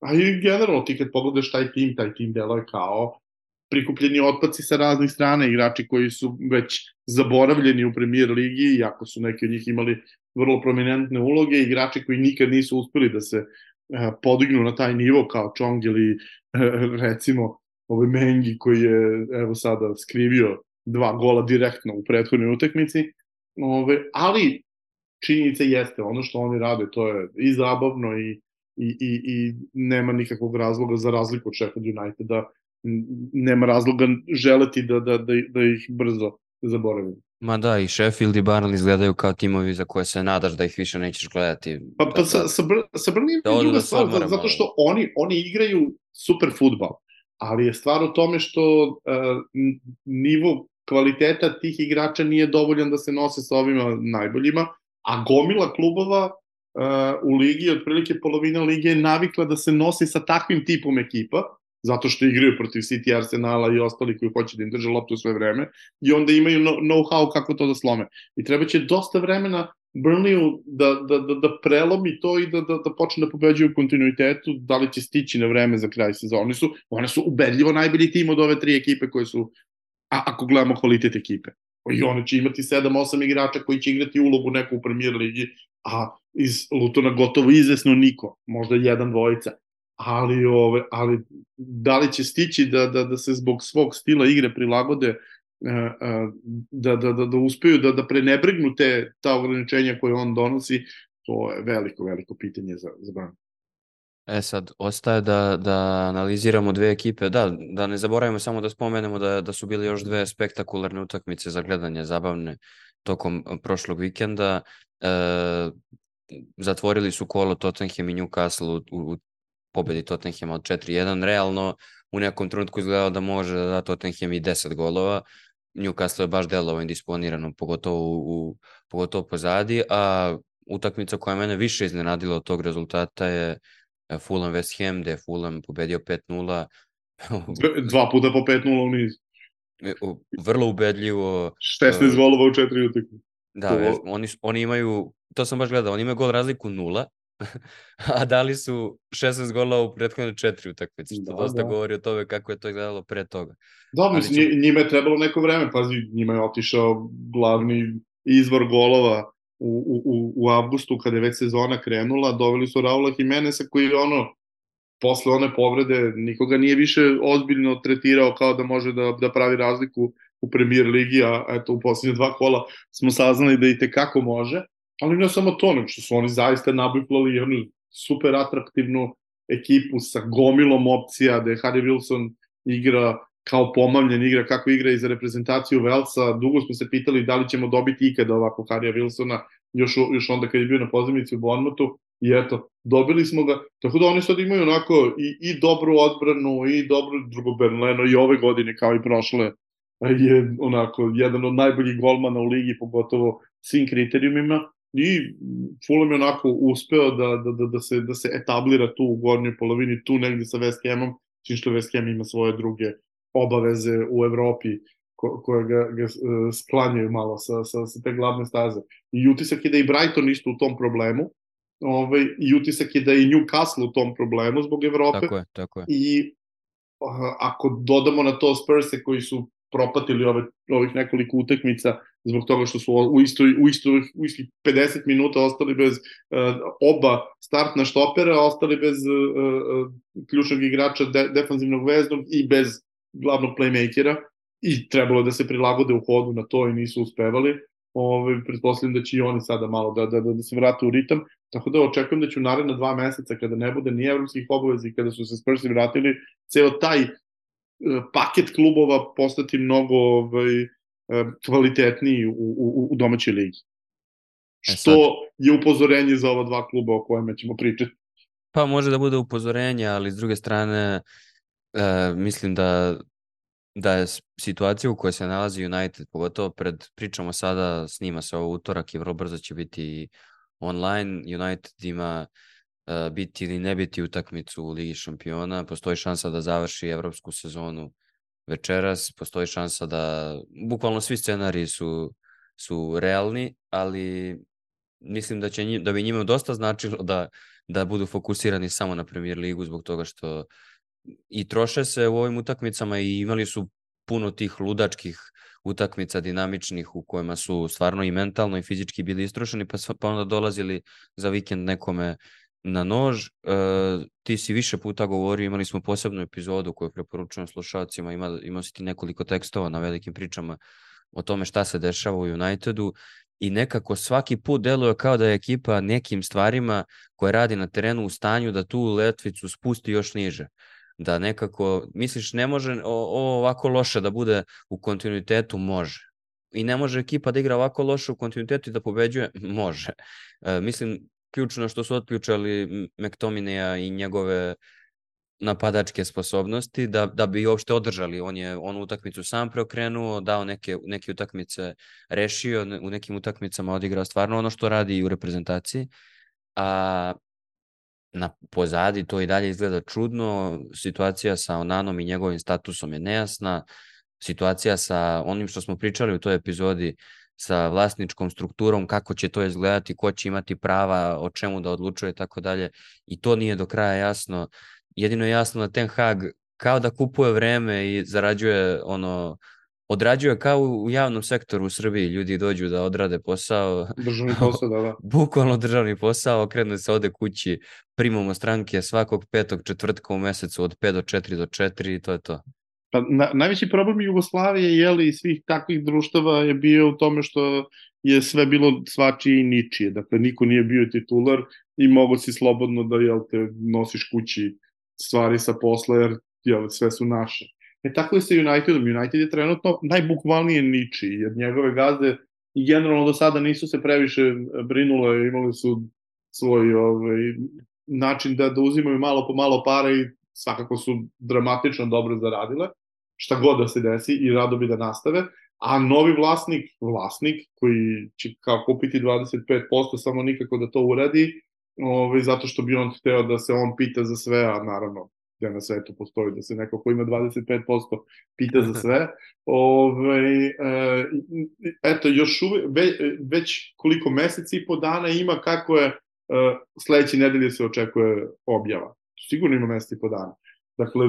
A i generalno ti kad pogledaš taj tim, taj tim delo je kao prikupljeni otpaci sa raznih strana, igrači koji su već zaboravljeni u premier ligi, iako su neki od njih imali vrlo prominentne uloge, igrači koji nikad nisu uspeli da se eh, podignu na taj nivo kao Chong ili recimo ovaj Mengi koji je evo sada skrivio dva gola direktno u prethodnoj utakmici. Ove, ali činjenica jeste, ono što oni rade, to je i zabavno i, i, i, i nema nikakvog razloga za razliku od Sheffield Uniteda, nema razloga želeti da, da, da, da ih brzo zaboravimo. Ma da, i Sheffield i Barnley izgledaju kao timovi za koje se nadaš da ih više nećeš gledati. Pa, pa sa, sa, sa Burnley da je druga stvar, zato što oni, oni igraju super futbal, ali je stvar u tome što uh, nivo kvaliteta tih igrača nije dovoljan da se nose sa ovima najboljima, a gomila klubova uh, u ligi, otprilike polovina lige je navikla da se nosi sa takvim tipom ekipa, zato što igraju protiv City, Arsenala i ostali koji hoće da im drže loptu sve vreme i onda imaju know-how kako to da slome. I treba će dosta vremena Burnleyu da, da, da, da prelomi to i da, da, da počne da pobeđuje u kontinuitetu, da li će stići na vreme za kraj sezona. Oni su, one su ubedljivo najbolji tim od ove tri ekipe koje su, a, ako gledamo kvalitet ekipe. I one će imati 7-8 igrača koji će igrati ulogu neku u premier ligi, a iz Lutona gotovo izvesno niko, možda jedan, dvojica ali, ove, ali da li će stići da, da, da se zbog svog stila igre prilagode e, e, da, da, da, da uspeju da, da prenebregnu te, ta ograničenja koje on donosi, to je veliko, veliko pitanje za, za Branu. E sad, ostaje da, da analiziramo dve ekipe. Da, da ne zaboravimo samo da spomenemo da, da su bili još dve spektakularne utakmice za gledanje, zabavne, tokom prošlog vikenda. E, zatvorili su kolo Tottenham i Newcastle u, u pobedi Tottenham od 4-1, realno u nekom trenutku izgledalo da može da da Tottenham i 10 golova, Newcastle je baš delovo indisponirano, pogotovo, u, pogotovo pozadi, a utakmica koja mene više iznenadila od tog rezultata je e, Fulham West Ham, gde je Fulham pobedio 5-0. Dva puta po 5-0 u niz. Vrlo ubedljivo. 16 golova u četiri utakmice. Da, to... oni, oni imaju, to sam baš gledao, oni imaju gol razliku nula, <laughs> a dali su 16 gola u prethodne četiri utakmice, što da, dosta da. govori o tome kako je to izgledalo pre toga. Da, mislim, ću... njima je trebalo neko vreme, pazi, njima je otišao glavni izvor golova u, u, u avgustu kada je već sezona krenula, doveli su Raula Jimeneza koji je ono, posle one povrede nikoga nije više ozbiljno tretirao kao da može da, da pravi razliku u premier ligi, a eto u poslednje dva kola smo saznali da i tekako može, ali ne samo to, nego što su oni zaista nabiflali jednu super atraktivnu ekipu sa gomilom opcija, da je Harry Wilson igra kao pomamljen igra, kako igra i za reprezentaciju Velsa. Dugo smo se pitali da li ćemo dobiti ikada ovako Harija Wilsona, još, još onda kad je bio na pozivnici u Bonmotu. I eto, dobili smo ga. Tako da oni sad imaju onako i, i dobru odbranu, i dobru drugo Bernleno i ove godine kao i prošle je onako jedan od najboljih golmana u ligi, pogotovo svim kriterijumima i Fulham je onako uspeo da, da, da, da, se, da se etablira tu u gornjoj polovini, tu negde sa West Hamom, čim što West Ham ima svoje druge obaveze u Evropi ko, koje ga, ga uh, sklanjaju malo sa, sa, sa te glavne staze. I utisak je da i Brighton isto u tom problemu, ovaj, i utisak je da i Newcastle u tom problemu zbog Evrope. Tako je, tako je. I uh, ako dodamo na to Spurse koji su propatili ove, ovih nekoliko utakmica zbog toga što su u istoj, u istoj, u istoj 50 minuta ostali bez uh, oba startna štopera, ostali bez uh, uh, ključnog igrača de, defanzivnog veznog i bez glavnog playmakera i trebalo da se prilagode u hodu na to i nisu uspevali. Ove, pretpostavljam da će i oni sada malo da, da, da, se vrate u ritam. Tako da očekujem da će u naredna dva meseca, kada ne bude ni evropskih obaveza kada su se Spursi vratili, ceo taj paket klubova postati mnogo ovaj, kvalitetniji u, u, u domaćoj ligi. E Što je upozorenje za ova dva kluba o kojima ćemo pričati. Pa može da bude upozorenje, ali s druge strane e, mislim da da je situacija u kojoj se nalazi United, pogotovo pred, pričamo sada, snima se ovo utorak i vrlo brzo će biti online, United ima uh, biti ili ne biti utakmicu u Ligi šampiona, postoji šansa da završi evropsku sezonu večeras, postoji šansa da, bukvalno svi scenariji su, su realni, ali mislim da, će, da bi njima dosta značilo da, da budu fokusirani samo na premier ligu zbog toga što i troše se u ovim utakmicama i imali su puno tih ludačkih utakmica dinamičnih u kojima su stvarno i mentalno i fizički bili istrošeni pa, pa onda dolazili za vikend nekome na nož. E, ti si više puta govorio, imali smo posebnu epizodu koju preporučujem slušalcima, ima, ima si ti nekoliko tekstova na velikim pričama o tome šta se dešava u Unitedu i nekako svaki put deluje kao da je ekipa nekim stvarima koje radi na terenu u stanju da tu letvicu spusti još niže. Da nekako, misliš, ne može ovo ovako loše da bude u kontinuitetu? Može. I ne može ekipa da igra ovako loše u kontinuitetu i da pobeđuje? <laughs> Može. E, mislim, ključno što su otključali McTominaya i njegove napadačke sposobnosti da, da bi uopšte održali. On je onu utakmicu sam preokrenuo, dao neke, neke utakmice, rešio, u nekim utakmicama odigrao stvarno ono što radi i u reprezentaciji. A na pozadi to i dalje izgleda čudno, situacija sa Onanom i njegovim statusom je nejasna, situacija sa onim što smo pričali u toj epizodi sa vlasničkom strukturom, kako će to izgledati, ko će imati prava, o čemu da odlučuje i tako dalje. I to nije do kraja jasno. Jedino je jasno da Ten Hag kao da kupuje vreme i zarađuje ono odrađuje kao u javnom sektoru u Srbiji, ljudi dođu da odrade posao. Državni posao, da, da. <laughs> Bukvalno državni posao, okrenu se ode kući, primamo stranke svakog petog četvrtka u mesecu od 5 do 4 do 4 i to je to. Pa na, najveći problem Jugoslavije jeli, i svih takvih društava je bio u tome što je sve bilo svačije i ničije. Dakle, niko nije bio titular i mogo si slobodno da jel, te nosiš kući stvari sa posla jer jel, sve su naše. E tako je sa Unitedom. United je trenutno najbukvalnije niči, jer njegove gazde i generalno do sada nisu se previše brinule, imali su svoj ovaj, način da, da uzimaju malo po malo pare i svakako su dramatično dobro zaradile šta god da se desi i rado bi da nastave, a novi vlasnik, vlasnik koji će kao kupiti 25%, samo nikako da to uradi, ovaj, zato što bi on hteo da se on pita za sve, a naravno gde na svetu postoji da se neko ko ima 25% pita za sve. <laughs> Ove, e, eto, još uve, ve, već koliko meseci i po dana ima kako je e, sledeće nedelje se očekuje objava. Sigurno ima meseci i po dana. Dakle,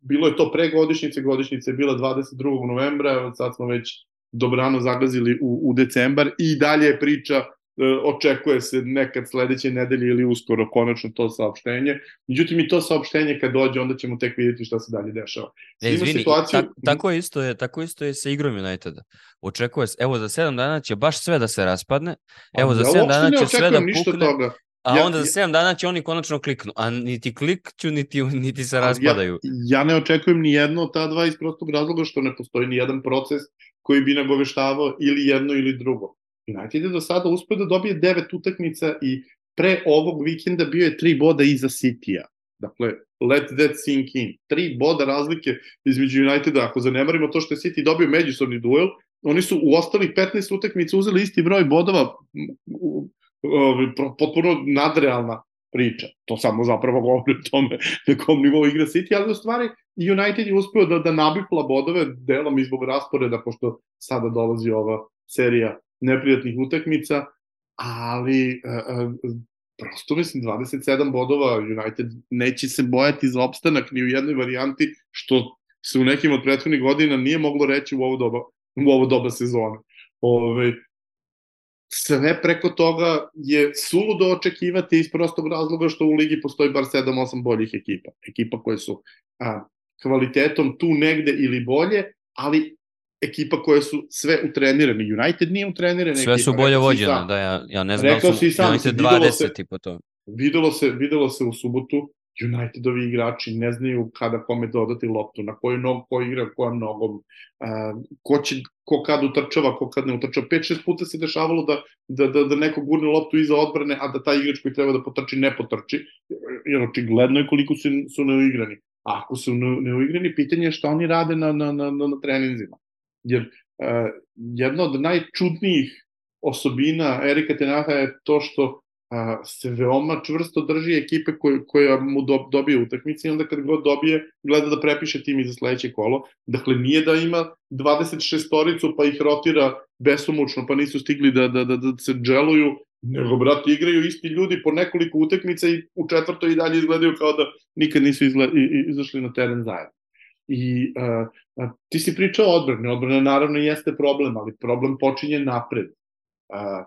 bilo je to pre godišnjice, godišnjica je bila 22. novembra, sad smo već dobrano zagazili u, u decembar i dalje je priča E, očekuje se nekad sledeće nedelje ili uskoro konačno to saopštenje. Međutim, i to saopštenje kad dođe, onda ćemo tek vidjeti šta se dalje dešava. E, izvini, situaciju... tak, tako, isto je, tako isto je sa igrom Uniteda. Očekuje se, evo za 7 dana će baš sve da se raspadne, evo za 7 dana će sve da pukne, toga. A ja, onda za 7 dana će oni konačno kliknu, a niti klikću, niti, niti se raspadaju. Ja, ja ne očekujem ni jedno od ta dva iz prostog razloga što ne postoji ni jedan proces koji bi nagoveštavao ili jedno ili drugo. United je do sada uspio da dobije devet utakmica i pre ovog vikenda bio je tri boda iza City-a. Dakle, let that sink in. Tri boda razlike između Uniteda, ako zanemarimo to što je City dobio međusobni duel, oni su u ostalih 15 utakmica uzeli isti broj bodova, potpuno nadrealna priča. To samo zapravo govori o tome <laughs> na kom nivou igra City, ali u stvari United je uspeo da, da nabifla bodove delom izbog rasporeda, pošto sada dolazi ova serija neprijatnih utakmica, ali uh, uh, prosto mislim 27 bodova United neće se bojati za opstanak ni u jednoj varijanti što se u nekim od prethodnih godina nije moglo reći u ovo doba, u ovo doba sezone. Ove, sve preko toga je suludo očekivati iz prostog razloga što u ligi postoji bar 7-8 boljih ekipa. Ekipa koje su a, kvalitetom tu negde ili bolje, ali ekipa koje su sve utrenirane. United nije utrenirana Sve su bolje vođene, da ja, ja ne znam da su sam, United 20 se, i po to. Videlo se, videlo se u subotu, Unitedovi igrači ne znaju kada kome dodati loptu, na koju nogu, ko igra, kojom nogom, uh, ko, će, ko kad utrčava, ko kad ne utrčava. 5-6 puta se dešavalo da, da, da, da neko gurne loptu iza odbrane, a da taj igrač koji treba da potrči ne potrči, jer očigledno je koliko su, su neuigrani. A ako su neuigrani, pitanje je šta oni rade na, na, na, na treninzima jer uh, jedna od najčudnijih osobina Erika Tenaha je to što uh, se veoma čvrsto drži ekipe koje, koja mu do, dobije utakmice i onda kad god dobije gleda da prepiše tim i za sledeće kolo. Dakle, nije da ima 26 storicu pa ih rotira besomučno pa nisu stigli da, da, da, da se dželuju, nego, brate, igraju isti ljudi po nekoliko utakmica i u četvrtoj i dalje izgledaju kao da nikad nisu izgled, izašli na teren zajedno. I uh, a, ti si pričao o odbrani, odbrana naravno jeste problem, ali problem počinje napred. A, a,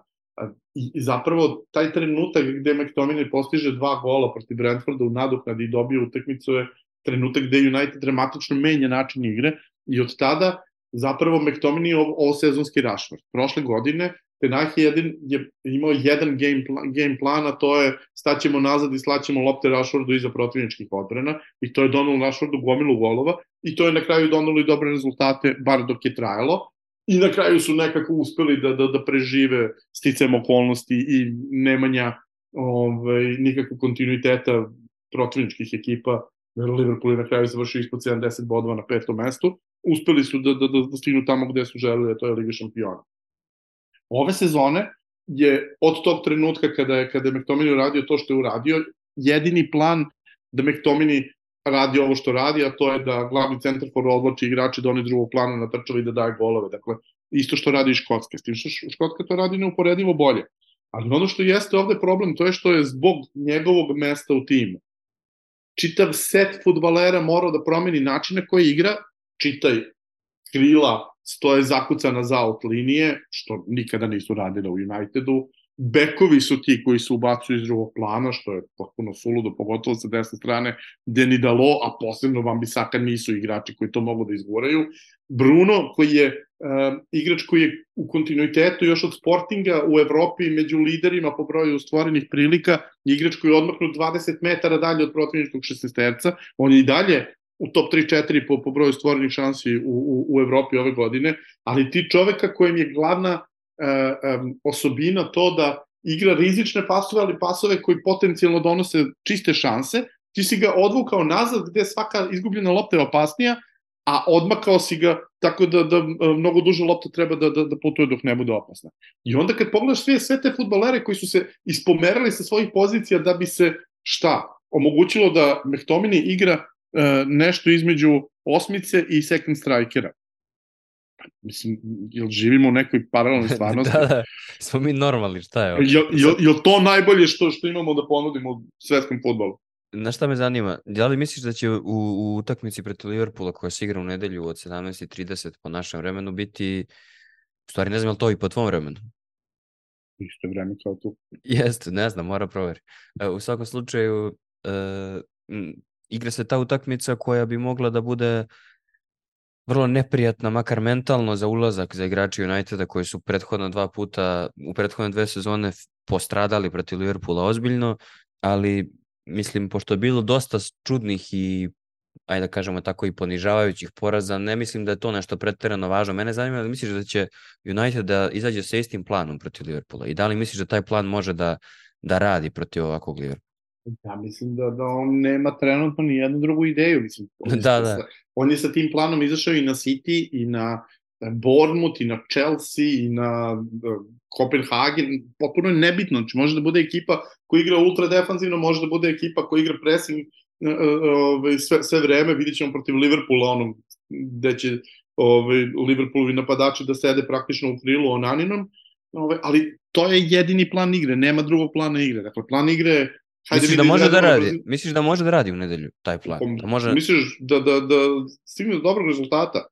i, I zapravo taj trenutak gde McTominay postiže dva gola protiv Brentforda u nadoknadi i dobije utakmicu je trenutak gde United dramatično menja način igre i od tada zapravo McTominay je ovo sezonski Rashford. Prošle godine Tenah je, jedin, je imao jedan game plan, game plan, a to je staćemo nazad i slaćemo lopte Rashfordu iza protivničkih odbrana i to je donalo Rashfordu gomilu golova i to je na kraju donalo i dobre rezultate, bar dok je trajalo. I na kraju su nekako uspeli da, da, da prežive sticam okolnosti i nemanja ovaj, nikakvog kontinuiteta protivničkih ekipa. Liverpool je na kraju završio ispod 70 bodova na petom mestu. Uspeli su da, da, da, da stignu tamo gde su želeli, a to je Liga šampiona. Ove sezone je od tog trenutka kada je, kada je McTominay uradio to što je uradio, jedini plan da McTominay radi ovo što radi, a to je da glavni centar for odloči igrače da oni drugog plana natrčava i da daje golove. Dakle, isto što radi i Škotska. S tim što Škotska to radi neuporedivo bolje. Ali ono što jeste ovde problem, to je što je zbog njegovog mesta u timu. Čitav set futbalera morao da promeni način na koji igra, čitaj krila stoje zakucana za out linije, što nikada nisu radile u Unitedu, bekovi su ti koji se ubacuju iz drugog plana, što je potpuno suludo, pogotovo sa desne strane, gde ni Dalo, a posebno Van Bisaka nisu igrači koji to mogu da izguraju. Bruno, koji je uh, igrač koji je u kontinuitetu još od Sportinga u Evropi među liderima po broju stvorenih prilika, igrač koji je odmaknut 20 metara dalje od protivničkog 16 terca, on je i dalje u top 3-4 po, po broju stvorenih šansi u, u, u Evropi ove godine, ali ti čoveka kojem je glavna um, osobina to da igra rizične pasove, ali pasove koji potencijalno donose čiste šanse, ti si ga odvukao nazad gde svaka izgubljena lopta je opasnija, a odmakao si ga tako da, da mnogo duže lopta treba da, da, da putuje dok ne bude opasna. I onda kad pogledaš sve, sve te futbalere koji su se ispomerali sa svojih pozicija da bi se šta? omogućilo da Mehtomini igra uh, nešto između osmice i second strikera. Mislim, jel živimo u nekoj paralelnoj <laughs> stvarnosti? da, da, smo mi normalni, šta je? Jel, jel, jel to najbolje što, što imamo da ponudimo u svetskom futbolu? Na šta me zanima, da li misliš da će u, u utakmici protiv Liverpoola koja se igra u nedelju od 17.30 po našem vremenu biti, u stvari ne znam je li to i po tvom vremenu? Isto vreme kao tu. Jeste, ne znam, mora proveri. E, u svakom slučaju, uh, igra se ta utakmica koja bi mogla da bude vrlo neprijatna, makar mentalno za ulazak za igrače Uniteda koji su prethodno dva puta, u prethodne dve sezone postradali protiv Liverpoola ozbiljno, ali mislim, pošto je bilo dosta čudnih i ajde da kažemo tako i ponižavajućih poraza, ne mislim da je to nešto pretjerano važno. Mene zanima da misliš da će United da izađe sa istim planom protiv Liverpoola i da li misliš da taj plan može da, da radi protiv ovakvog Liverpoola? Ja mislim da, da on nema trenutno ni jednu drugu ideju. Mislim, <laughs> on, da, da. Sa, on je sa tim planom izašao i na City i na Bournemouth i na Chelsea i na Kopenhagen, potpuno je nebitno, znači može da bude ekipa koja igra ultra defanzivno, može da bude ekipa koja igra pressing ovaj, sve, sve vreme, vidit ćemo protiv Liverpoola, ono, gde će ovaj, Liverpoolovi napadači da sede praktično u krilu Onaninom, ovaj, ali to je jedini plan igre, nema drugog plana igre. Dakle, plan igre Hajde Misliš da može da radi? Misliš da može da radi u nedelju taj plan? Da može... Misliš da, da, da stigne do dobrog rezultata?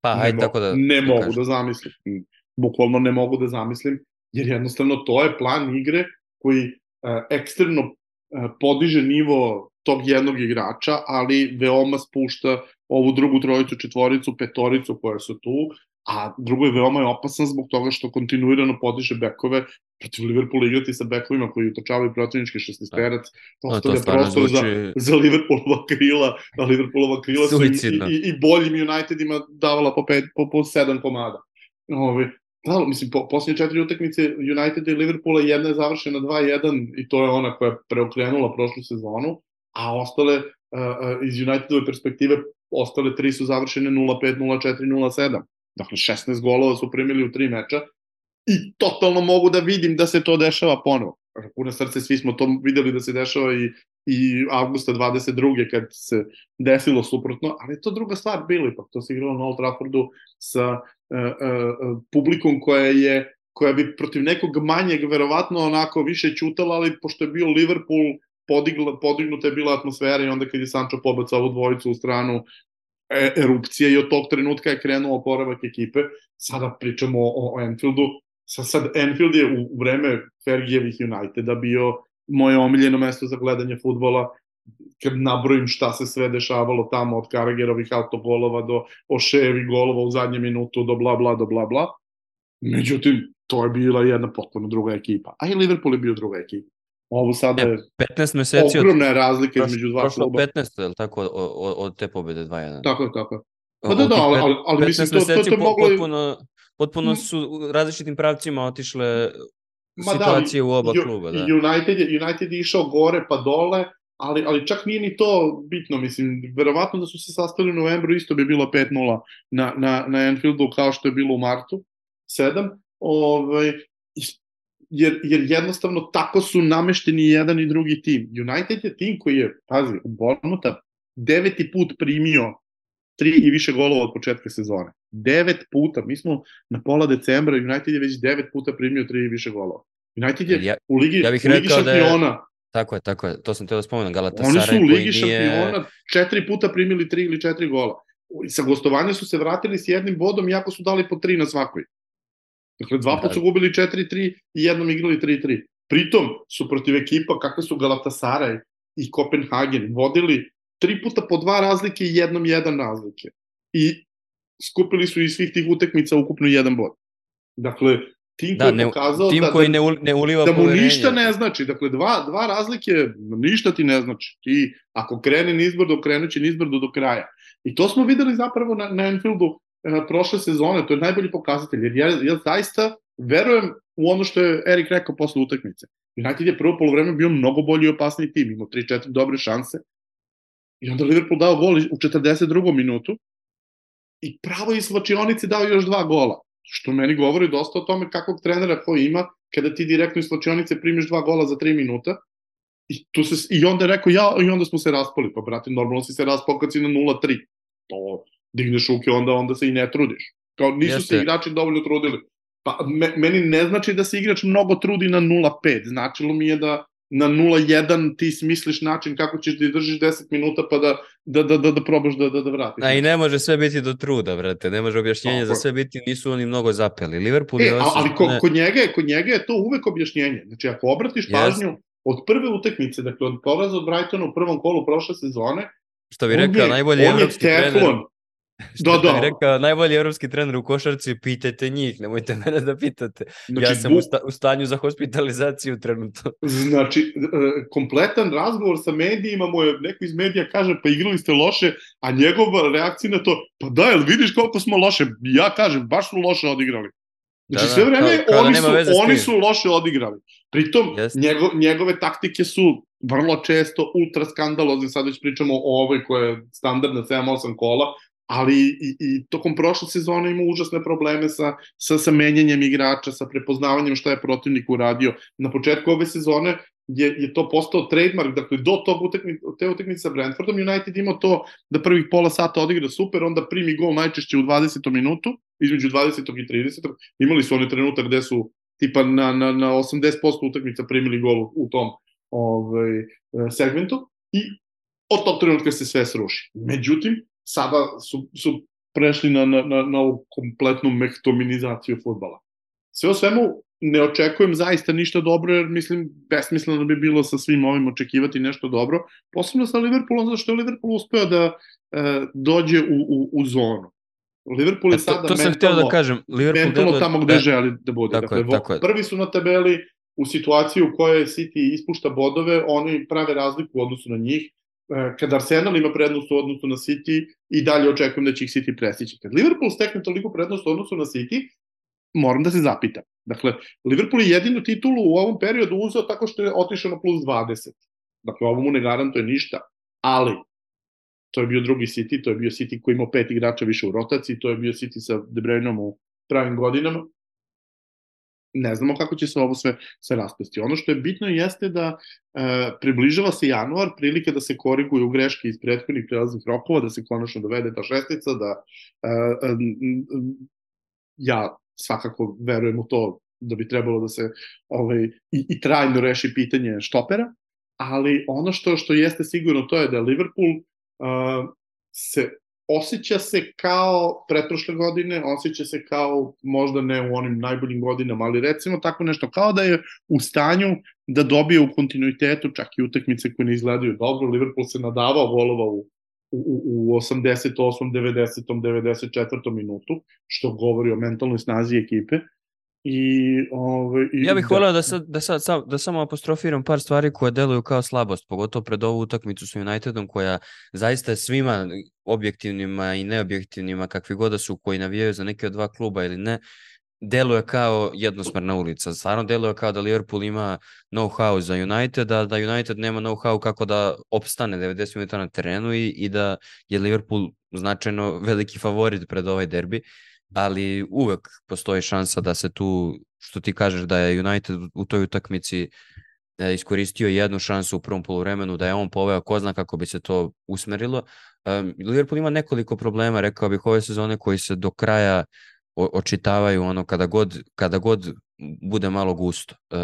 Pa, hajde ne tako da... Ne da mogu kažem. da zamislim. Bukvalno ne mogu da zamislim, jer jednostavno to je plan igre koji uh, ekstremno uh, podiže nivo tog jednog igrača, ali veoma spušta ovu drugu trojicu, četvoricu, petoricu koje su tu, a drugo je veoma je opasan zbog toga što kontinuirano podiže bekove protiv Liverpoola igrati sa bekovima koji utočavaju protivnički šestisterac, da. ostavlja prostor zvuči... za, za Liverpoolova krila, a Liverpoolova krila su i, i, i boljim Unitedima davala po, pet, po, po sedam komada. Ovi, da, mislim, po, posljednje četiri utakmice United i Liverpoola jedna je završena 2-1 i to je ona koja je preokrenula prošlu sezonu, a ostale uh, iz Unitedove perspektive ostale tri su završene 0-5, 0-4, 0-7. Dakle, 16 golova su primili u tri meča i totalno mogu da vidim da se to dešava ponovo. Puno srce, svi smo to videli da se dešava i, i avgusta 22. kad se desilo suprotno, ali to druga stvar bilo ipak. To se igralo na Old Traffordu sa uh, uh, publikom koja je koja bi protiv nekog manjeg verovatno onako više ćutala, ali pošto je bio Liverpool, podigla, podignuta je bila atmosfera i onda kad je Sancho pobacao ovu dvojicu u stranu, erupcija i od tog trenutka je krenuo oporavak ekipe. Sada pričamo o, o Enfieldu. Sad, sad Enfield je u, u vreme Fergijevih Uniteda bio moje omiljeno mesto za gledanje futbola kad nabrojim šta se sve dešavalo tamo od Karagerovih autogolova do Oševi golova u zadnjem minutu do bla bla do bla bla. Međutim, to je bila jedna potpuno druga ekipa. A i Liverpool je bio druga ekipa. Ovo sada je 15 meseci ogromna je razlika između dva prošlo kluba. 15, je li tako, od, od te pobede 2-1? Tako, tako. Pa da, da, ali, ali, ali mislim, to, to, to, moglo... Potpuno, potpuno su različitim pravcima otišle Ma da, situacije da, u oba kluba. Da. United, je, United je išao gore pa dole, ali, ali čak nije ni to bitno, mislim, verovatno da su se sastali u novembru, isto bi bilo 5-0 na, na, na Enfieldu kao što je bilo u martu, 7, ovaj, jer, jer jednostavno tako su namešteni jedan i drugi tim. United je tim koji je, pazi, u Bournemoutha deveti put primio tri i više golova od početka sezone. Devet puta, mi smo na pola decembra, United je već devet puta primio tri i više golova. United je ja, u Ligi, ja bih u Ligi šampiona. Da je, tako je, tako je, to sam te da spomenem, Galatasaray Oni su u Ligi šampiona nije... četiri puta primili tri ili četiri gola. Sa gostovanja su se vratili s jednim bodom, iako su dali po tri na svakoj. Dakle, dva put su gubili 4-3 i jednom igrali 3-3. Pritom su protiv ekipa kakve su Galatasaray i Kopenhagen vodili tri puta po dva razlike i jednom jedan razlike. I skupili su iz svih tih utekmica ukupno jedan bod. Dakle, tim da, koji ne, pokazao tim da, koji ne, ne uliva da mu poverenje. ništa ne znači. Dakle, dva, dva razlike ništa ti ne znači. Ti, ako krene nizbrdo, krenuće nizbrdo do kraja. I to smo videli zapravo na, na Enfieldu prošle sezone, to je najbolji pokazatelj, jer ja, ja zaista verujem u ono što je Erik rekao posle utakmice. United je prvo polovreme bio mnogo bolji i opasniji tim, imao 3-4 dobre šanse, i onda Liverpool dao gol u 42. minutu, i pravo iz slačionice dao još dva gola, što meni govori dosta o tome kakvog trenera ko ima, kada ti direktno iz slačionice primiš dva gola za 3 minuta, I, tu se, I onda je rekao, ja, i onda smo se raspali. Pa, brate, normalno si se raspao kad si na 0-3. To digneš ruke, onda, onda se i ne trudiš. Kao, nisu Jeste. se igrači dovoljno trudili. Pa, me, meni ne znači da se igrač mnogo trudi na 0-5. Značilo mi je da na 0-1 ti smisliš način kako ćeš da izdržiš 10 minuta pa da, da, da, da, da probaš da, da, da vratiš. A i ne može sve biti do truda, brate. Ne može objašnjenje za sve biti, nisu oni mnogo zapeli. Liverpool e, je... Ali kod, kod, njega, kod njega je to uvek objašnjenje. Znači, ako obratiš pažnju yes. od prve utakmice, dakle od poraza od Brightona u prvom kolu prošle sezone, Što bi rekao, najbolji evropski trener. Što da, da. bi rekao, najbolji evropski trener u košarci, pitajte njih, nemojte mene da pitate. Znači, ja sam bu... u, sta, u stanju za hospitalizaciju trenutno. Znači, e, kompletan razgovor sa medijima, mu je, neko iz medija kaže, pa igrali ste loše, a njegova reakcija na to, pa da, jel vidiš koliko smo loše? Ja kažem, baš su loše odigrali. Znači, da, da, sve vreme kao, kao oni, da su, oni su loše odigrali. Pritom, yes. njego, njegove taktike su vrlo često ultra skandalozne, sad već pričamo o ovoj koja je standardna 7-8 kola, ali i, i tokom prošle sezone ima užasne probleme sa, sa, sa menjanjem igrača, sa prepoznavanjem šta je protivnik uradio. Na početku ove sezone je, je to postao trademark, dakle do tog utakmice, te utakmice sa Brentfordom United ima to da prvih pola sata odigra super, onda primi gol najčešće u 20. minutu, između 20. i 30. Imali su oni trenutak gde su tipa na, na, na 80% utakmica primili gol u tom ovaj, segmentu i od tog trenutka se sve sruši. Međutim, sada su, su prešli na, na, na, na ovu kompletnu mehtominizaciju futbala. Sve o svemu, ne očekujem zaista ništa dobro, jer mislim, besmisleno bi bilo sa svim ovim očekivati nešto dobro, posebno sa Liverpoolom, zato što je Liverpool uspeo da e, dođe u, u, u zonu. Liverpool je e, sada to, to sam mentalno, da kažem, Liverpool mentalno deluje, tamo gde da, želi da bude. Tako dakle, je, tako je. Prvi su na tabeli u situaciji u kojoj City ispušta bodove, oni prave razliku u odnosu na njih, E, kad Arsenal ima prednost u odnosu na City i dalje očekujem da će ih City prestići. Kad Liverpool stekne toliko prednost u odnosu na City, moram da se zapitam. Dakle, Liverpool je jedinu titulu u ovom periodu uzeo tako što je otišao na plus 20. Dakle, ovo mu ne garantuje ništa, ali to je bio drugi City, to je bio City koji imao pet igrača više u rotaciji, to je bio City sa De Bruyneom u pravim godinama ne znamo kako će se ovo sve, sve raspesti. Ono što je bitno jeste da e, približava se januar, prilike da se koriguju greške iz prethodnih prelaznih rokova, da se konačno dovede ta šestica, da e, e, ja svakako verujem u to da bi trebalo da se ovaj, i, i trajno reši pitanje štopera, ali ono što što jeste sigurno to je da Liverpool uh, se osjeća se kao pretprošle godine, osjeća se kao možda ne u onim najboljim godinama, ali recimo tako nešto kao da je u stanju da dobije u kontinuitetu čak i utakmice koje ne izgledaju dobro. Liverpool se nadavao golova u, u, u 88. 90. 94. minutu, što govori o mentalnoj snazi ekipe. I, ove, i ja bih da, voleo da, sad, da, sad, da samo apostrofiram par stvari koje deluju kao slabost, pogotovo pred ovu utakmicu sa Unitedom koja zaista svima objektivnima i neobjektivnima kakvi god da su koji navijaju za neke od dva kluba ili ne, deluje kao jednosmerna ulica. Stvarno deluje kao da Liverpool ima know-how za United, a da United nema know-how kako da opstane 90 minuta na terenu i, i da je Liverpool značajno veliki favorit pred ovaj derbi ali uvek postoji šansa da se tu, što ti kažeš da je United u toj utakmici e, iskoristio jednu šansu u prvom poluvremenu, da je on poveo ko zna kako bi se to usmerilo. Liverpool ima nekoliko problema, rekao bih, ove sezone koji se do kraja očitavaju ono kada god, kada god bude malo gusto. E,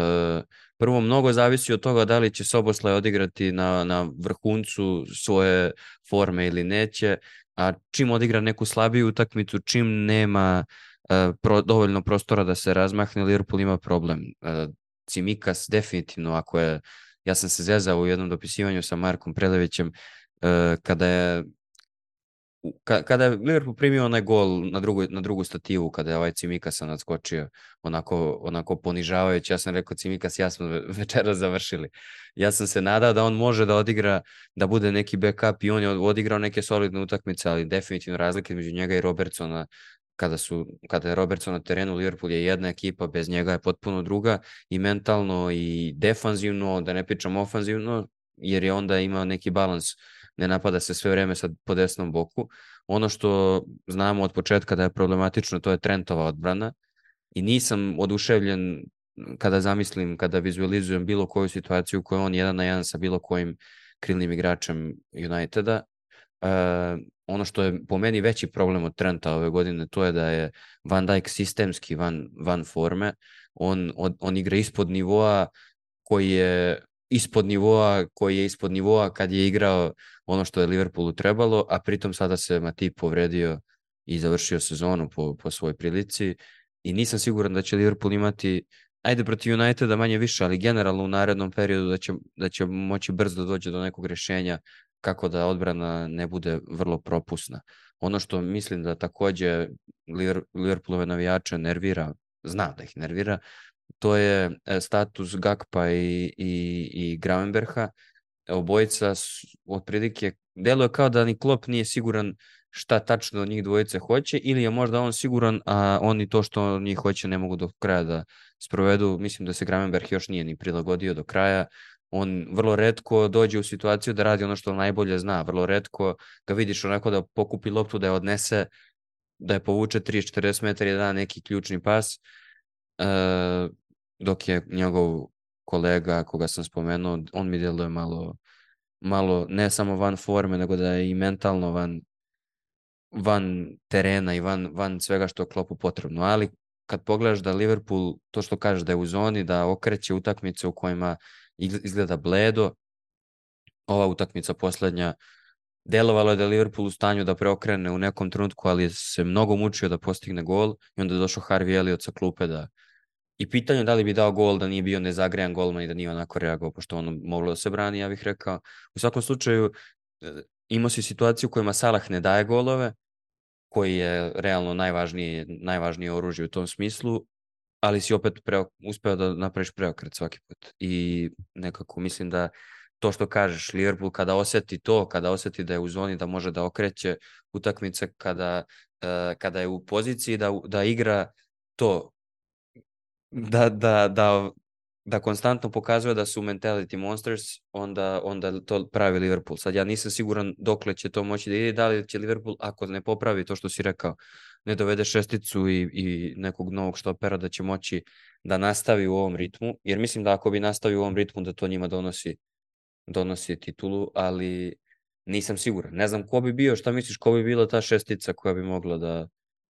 prvo, mnogo zavisi od toga da li će Soboslaj odigrati na, na vrhuncu svoje forme ili neće a čim odigra neku slabiju utakmicu, čim nema uh, pro, dovoljno prostora da se razmahne, Liverpool ima problem. Uh, Cimikas definitivno, ako je, ja sam se zezao u jednom dopisivanju sa Markom Prelevićem, uh, kada je kada je Liverpool primio onaj gol na drugu, na drugu stativu, kada je ovaj Cimikasa nadskočio onako, onako ponižavajući, ja sam rekao Cimikas, ja smo <laughs> večera završili. Ja sam se nadao da on može da odigra, da bude neki backup i on je odigrao neke solidne utakmice, ali definitivno razlike među njega i Robertsona kada, su, kada je Robertson na terenu, Liverpool je jedna ekipa, bez njega je potpuno druga i mentalno i defanzivno, da ne pričam ofanzivno, jer je onda imao neki balans ne napada se sve vreme sad po desnom boku. Ono što znamo od početka da je problematično, to je Trentova odbrana. I nisam oduševljen kada zamislim, kada vizualizujem bilo koju situaciju u kojoj on jedan na jedan sa bilo kojim krilnim igračem Uniteda, uh, ono što je po meni veći problem od Trenta ove godine, to je da je Van Dijk sistemski van, van forme, on, on, on igra ispod nivoa koji je ispod nivoa, koji je ispod nivoa kad je igrao ono što je Liverpoolu trebalo, a pritom sada se Matip povredio i završio sezonu po, po svojoj prilici i nisam siguran da će Liverpool imati ajde protiv Uniteda manje više, ali generalno u narednom periodu da će, da će moći brzo dođe do nekog rešenja kako da odbrana ne bude vrlo propusna. Ono što mislim da takođe Liverpoolove navijače nervira, zna da ih nervira, to je e, status Gakpa i, i, i Gravenberha. Obojica otprilike deluje kao da ni Klopp nije siguran šta tačno od njih dvojice hoće ili je možda on siguran, a oni to što njih hoće ne mogu do kraja da sprovedu. Mislim da se Gravenberg još nije ni prilagodio do kraja. On vrlo redko dođe u situaciju da radi ono što najbolje zna. Vrlo redko ga vidiš onako da pokupi loptu, da je odnese, da je povuče 30-40 metara i da neki ključni pas. E, dok je njegov kolega, koga sam spomenuo, on mi deluje malo, malo ne samo van forme, nego da je i mentalno van van terena i van, van svega što je klopu potrebno, ali kad pogledaš da Liverpool, to što kažeš da je u zoni, da okreće utakmice u kojima izgleda bledo, ova utakmica poslednja, delovalo je da je Liverpool u stanju da preokrene u nekom trenutku, ali se mnogo mučio da postigne gol i onda je došao Harvey Elliot sa klupe da i pitanje da li bi dao gol da nije bio nezagrejan golman i da nije onako reagovao, pošto ono moglo da se brani, ja bih rekao. U svakom slučaju, e, imao si situaciju u kojima Salah ne daje golove, koji je realno najvažnije, najvažnije oružje u tom smislu, ali si opet preo, uspeo da napraviš preokret svaki put. I nekako mislim da to što kažeš, Liverpool kada oseti to, kada oseti da je u zoni, da može da okreće utakmice, kada, uh, kada je u poziciji da, da igra to, da, da, da da konstantno pokazuje da su mentality monsters, onda, onda to pravi Liverpool. Sad ja nisam siguran dokle će to moći da ide, da li će Liverpool, ako ne popravi to što si rekao, ne dovede šesticu i, i nekog novog štopera da će moći da nastavi u ovom ritmu, jer mislim da ako bi nastavio u ovom ritmu da to njima donosi, donosi titulu, ali nisam siguran. Ne znam ko bi bio, šta misliš, ko bi bila ta šestica koja bi mogla da,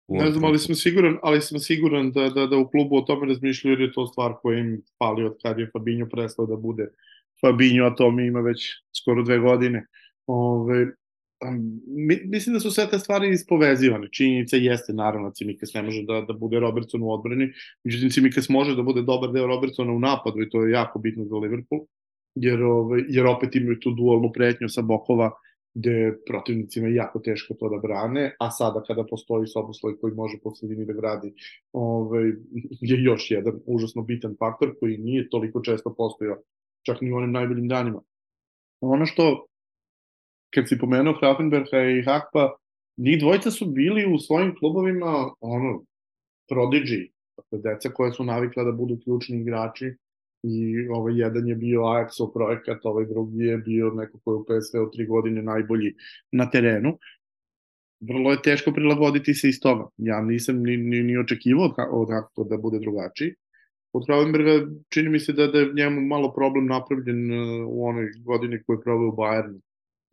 Ne znam, ali sam siguran, ali sam siguran da, da, da u klubu o tome razmišljaju jer je to stvar koja im pali od kad je Fabinho prestao da bude Fabinho, a to mi ima već skoro dve godine. Ove, mi, mislim da su sve te stvari ispovezivane. Činjenica jeste, naravno, Cimikas ne može da, da bude Robertson u odbrani, međutim Cimikas može da bude dobar deo Robertsona u napadu i to je jako bitno za Liverpool, jer, ove, jer opet imaju tu dualnu pretnju sa bokova gde protivnicima je jako teško to da brane, a sada kada postoji sobosloj koji može po sredini da gradi, ovaj, je još jedan užasno bitan faktor koji nije toliko često postojao, čak ni u onim najboljim danima. Ono što, kad si pomenuo Hrafenberga i Hakpa, njih dvojica su bili u svojim klubovima ono, prodigy, dakle, deca koja su navikla da budu ključni igrači, i ovaj jedan je bio Ajaxov projekat, ovaj drugi je bio neko ko je u PSV u tri godine najbolji na terenu. Vrlo je teško prilagoditi se iz toga. Ja nisam ni, ni, ni očekivao od kako da bude drugačiji. Od Kravenberga čini mi se da, da je njemu malo problem napravljen uh, u onoj godini koju je proveo u Bayernu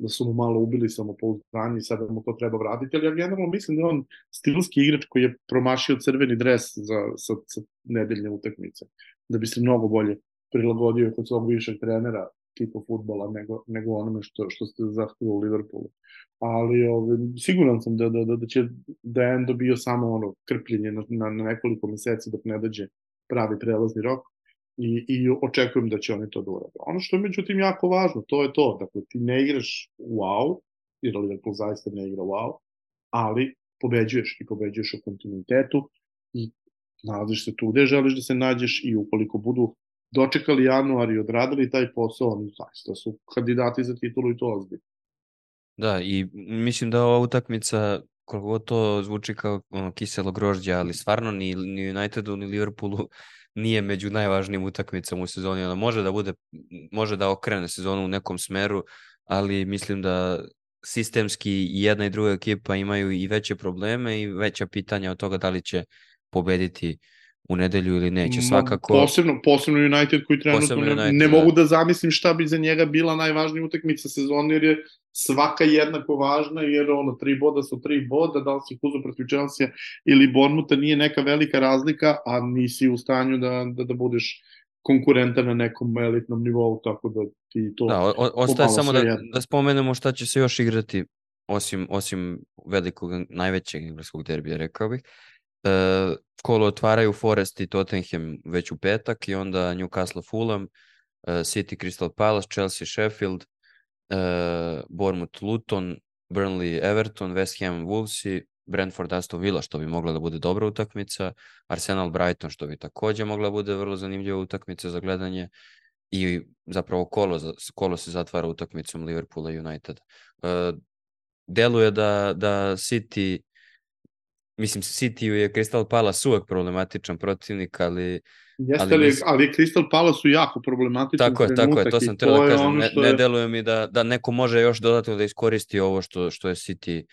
da su mu malo ubili samopouzdanje i sada mu to treba vratiti, ali ja generalno mislim da je on stilski igrač koji je promašio crveni dres za, sa, sa nedeljne utakmice da bi se mnogo bolje prilagodio kod svog višeg trenera tipa futbola nego, nego onome što, što ste zahtevali u Liverpoolu. Ali ove, ovaj, siguran sam da, da, da, da će da je Endo bio samo ono krpljenje na, na, na nekoliko meseci dok ne dođe pravi prelazni rok i, i očekujem da će oni to da urade. Ono što je međutim jako važno, to je to, dakle ti ne igraš wow, jer Liverpool zaista ne igra wow, ali pobeđuješ i pobeđuješ u kontinuitetu i nalaziš se tu gde želiš da se nađeš i ukoliko budu dočekali januar i odradili taj posao, oni zaista su kandidati za titulu i to ozbiljno. Da, i mislim da ova utakmica, koliko god to zvuči kao ono, kiselo grožđe, ali stvarno ni, ni Unitedu ni Liverpoolu nije među najvažnijim utakmicama u sezoni. Ona može da bude, može da okrene sezonu u nekom smeru, ali mislim da sistemski jedna i druga ekipa imaju i veće probleme i veća pitanja od toga da li će pobediti u nedelju ili neće. Svakako... Posebno, posebno United koji trenutno United, ne, ne mogu da. da zamislim šta bi za njega bila najvažnija utakmica sezone, jer je svaka jednako važna, jer ono, tri boda su tri boda, da li si kuzu protiv Chelsea ili Bournemoutha nije neka velika razlika, a nisi u stanju da, da, da budeš konkurenta na nekom elitnom nivou, tako da ti to... Da, o, ostaje samo da, da spomenemo šta će se još igrati osim, osim velikog, najvećeg engleskog derbija, rekao bih. E, kolo otvaraju Forest i Tottenham već u petak i onda Newcastle Fulham, e, City Crystal Palace, Chelsea Sheffield, e, Bournemouth Luton, Burnley Everton, West Ham Wolves i Brentford Aston Villa što bi mogla da bude dobra utakmica, Arsenal Brighton što bi takođe mogla da bude vrlo zanimljiva utakmica za gledanje i zapravo kolo, kolo se zatvara utakmicom Liverpoola i United. Uh, deluje da, da City mislim City je Crystal Palace uvek problematičan protivnik, ali Jeste ali, ali, ali Crystal Palace su jako problematičan Tako je, tako je, to sam teo da kažem, ne, ne deluje mi da, da neko može još dodatno da iskoristi ovo što, što je City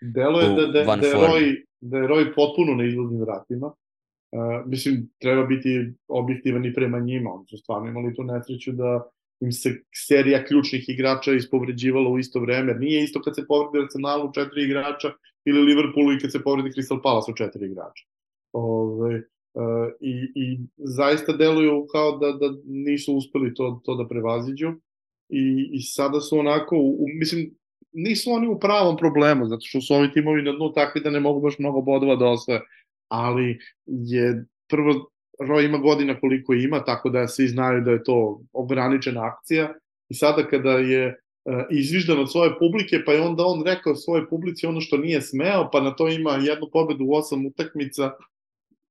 Deluje da, da, van da, je Roy, da je Roy potpuno na izlaznim vratima. Uh, mislim, treba biti objektivan i prema njima, oni su stvarno imali tu nesreću da im se serija ključnih igrača ispovređivala u isto vreme. Nije isto kad se povredi Arsenalu četiri igrača ili Liverpoolu i kad se povredi Crystal Palace u četiri igrača. Ove, uh, i, I zaista deluju kao da, da nisu uspeli to, to da prevaziđu. I, I sada su onako, u, mislim, nisu oni u pravom problemu, zato što su ovi timovi na dnu takvi da ne mogu baš mnogo bodova da osvoje, ali je prvo Roy ima godina koliko ima, tako da svi znaju da je to ograničena akcija i sada kada je e, izviždan od svoje publike, pa je onda on rekao svoje publici ono što nije smeo, pa na to ima jednu pobedu u osam utakmica,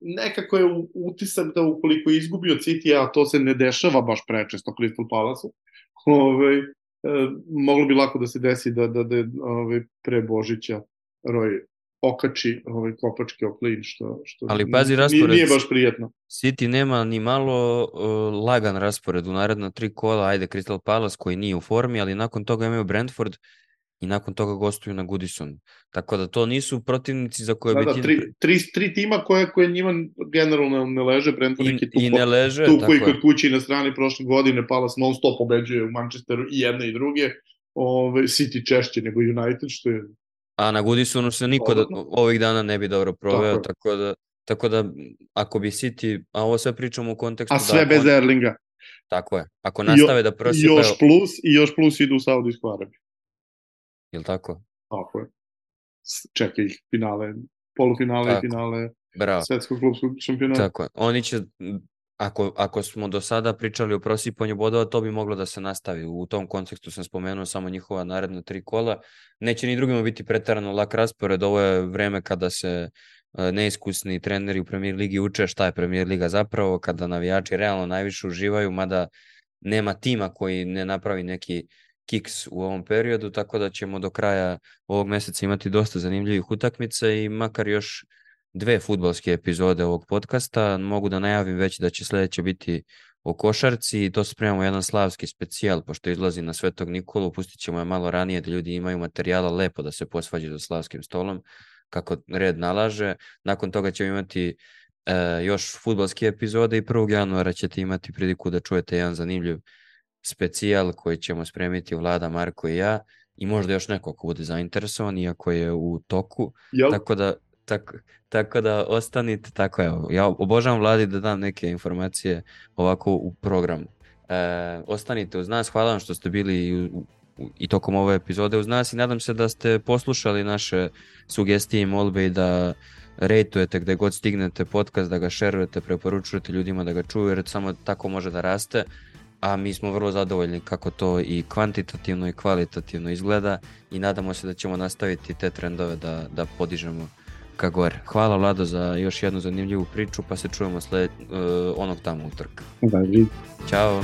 nekako je utisak da ukoliko je izgubio City, a to se ne dešava baš prečesto Crystal Palace, ovaj, e, moglo bi lako da se desi da, da, da ovaj, pre Božića Roy okači ovaj kopačke o klin, što, što Ali pazi raspored, nije, baš prijetno. City nema ni malo uh, lagan raspored u naredna tri kola, ajde Crystal Palace koji nije u formi, ali nakon toga imaju Brentford i nakon toga gostuju na Goodison. Tako da to nisu protivnici za koje da, bi da, ti... Tri, tri, tri tima koje, koje njima generalno ne leže, Brentford I, i ne leže, tu koji kod kući na strani prošle godine Palace non stop pobeđuje u Manchesteru i jedne i druge, ove, City češće nego United, što je A na Goodisonu se niko da, ovih dana ne bi dobro proveo, tako, tako da tako da ako bi City, a ovo sve pričamo u kontekstu a da sve da bez on, Erlinga. Tako je. Ako nastave jo, da prosipaju... Još plus i još plus idu u Saudijsku Arabiju. Jel tako? Tako je. Čekaj ih finale, polufinale tako. i finale Bravo. svetskog klubskog šampionata. Tako je. Oni će ako, ako smo do sada pričali o prosipanju bodova, to bi moglo da se nastavi. U tom kontekstu sam spomenuo samo njihova naredna tri kola. Neće ni drugima biti pretarano lak raspored. Ovo je vreme kada se e, neiskusni treneri u premier ligi uče šta je premier liga zapravo, kada navijači realno najviše uživaju, mada nema tima koji ne napravi neki kiks u ovom periodu, tako da ćemo do kraja ovog meseca imati dosta zanimljivih utakmica i makar još dve futbalske epizode ovog podcasta. Mogu da najavim već da će sledeće biti o košarci i to spremamo jedan slavski specijal, pošto izlazi na Svetog Nikolu, pustit ćemo je malo ranije da ljudi imaju materijala lepo da se posvađaju za slavskim stolom, kako red nalaže. Nakon toga ćemo imati e, još futbalske epizode i 1. januara ćete imati priliku da čujete jedan zanimljiv specijal koji ćemo spremiti Vlada, Marko i ja i možda još neko ko bude zainteresovan, iako je u toku. Jel? Tako da Tako, tako da ostanite, tako je, ja obožavam vladi da dam neke informacije ovako u programu. E, ostanite uz nas, hvala vam što ste bili i, i tokom ove epizode uz nas i nadam se da ste poslušali naše sugestije i molbe i da rejtujete gde god stignete podcast, da ga šerujete, preporučujete ljudima da ga čuju jer samo tako može da raste a mi smo vrlo zadovoljni kako to i kvantitativno i kvalitativno izgleda i nadamo se da ćemo nastaviti te trendove da, da podižemo ka gore. Hvala Vlado za još jednu zanimljivu priču, pa se čujemo sled, uh, onog tamo utrka. Da, Ćao.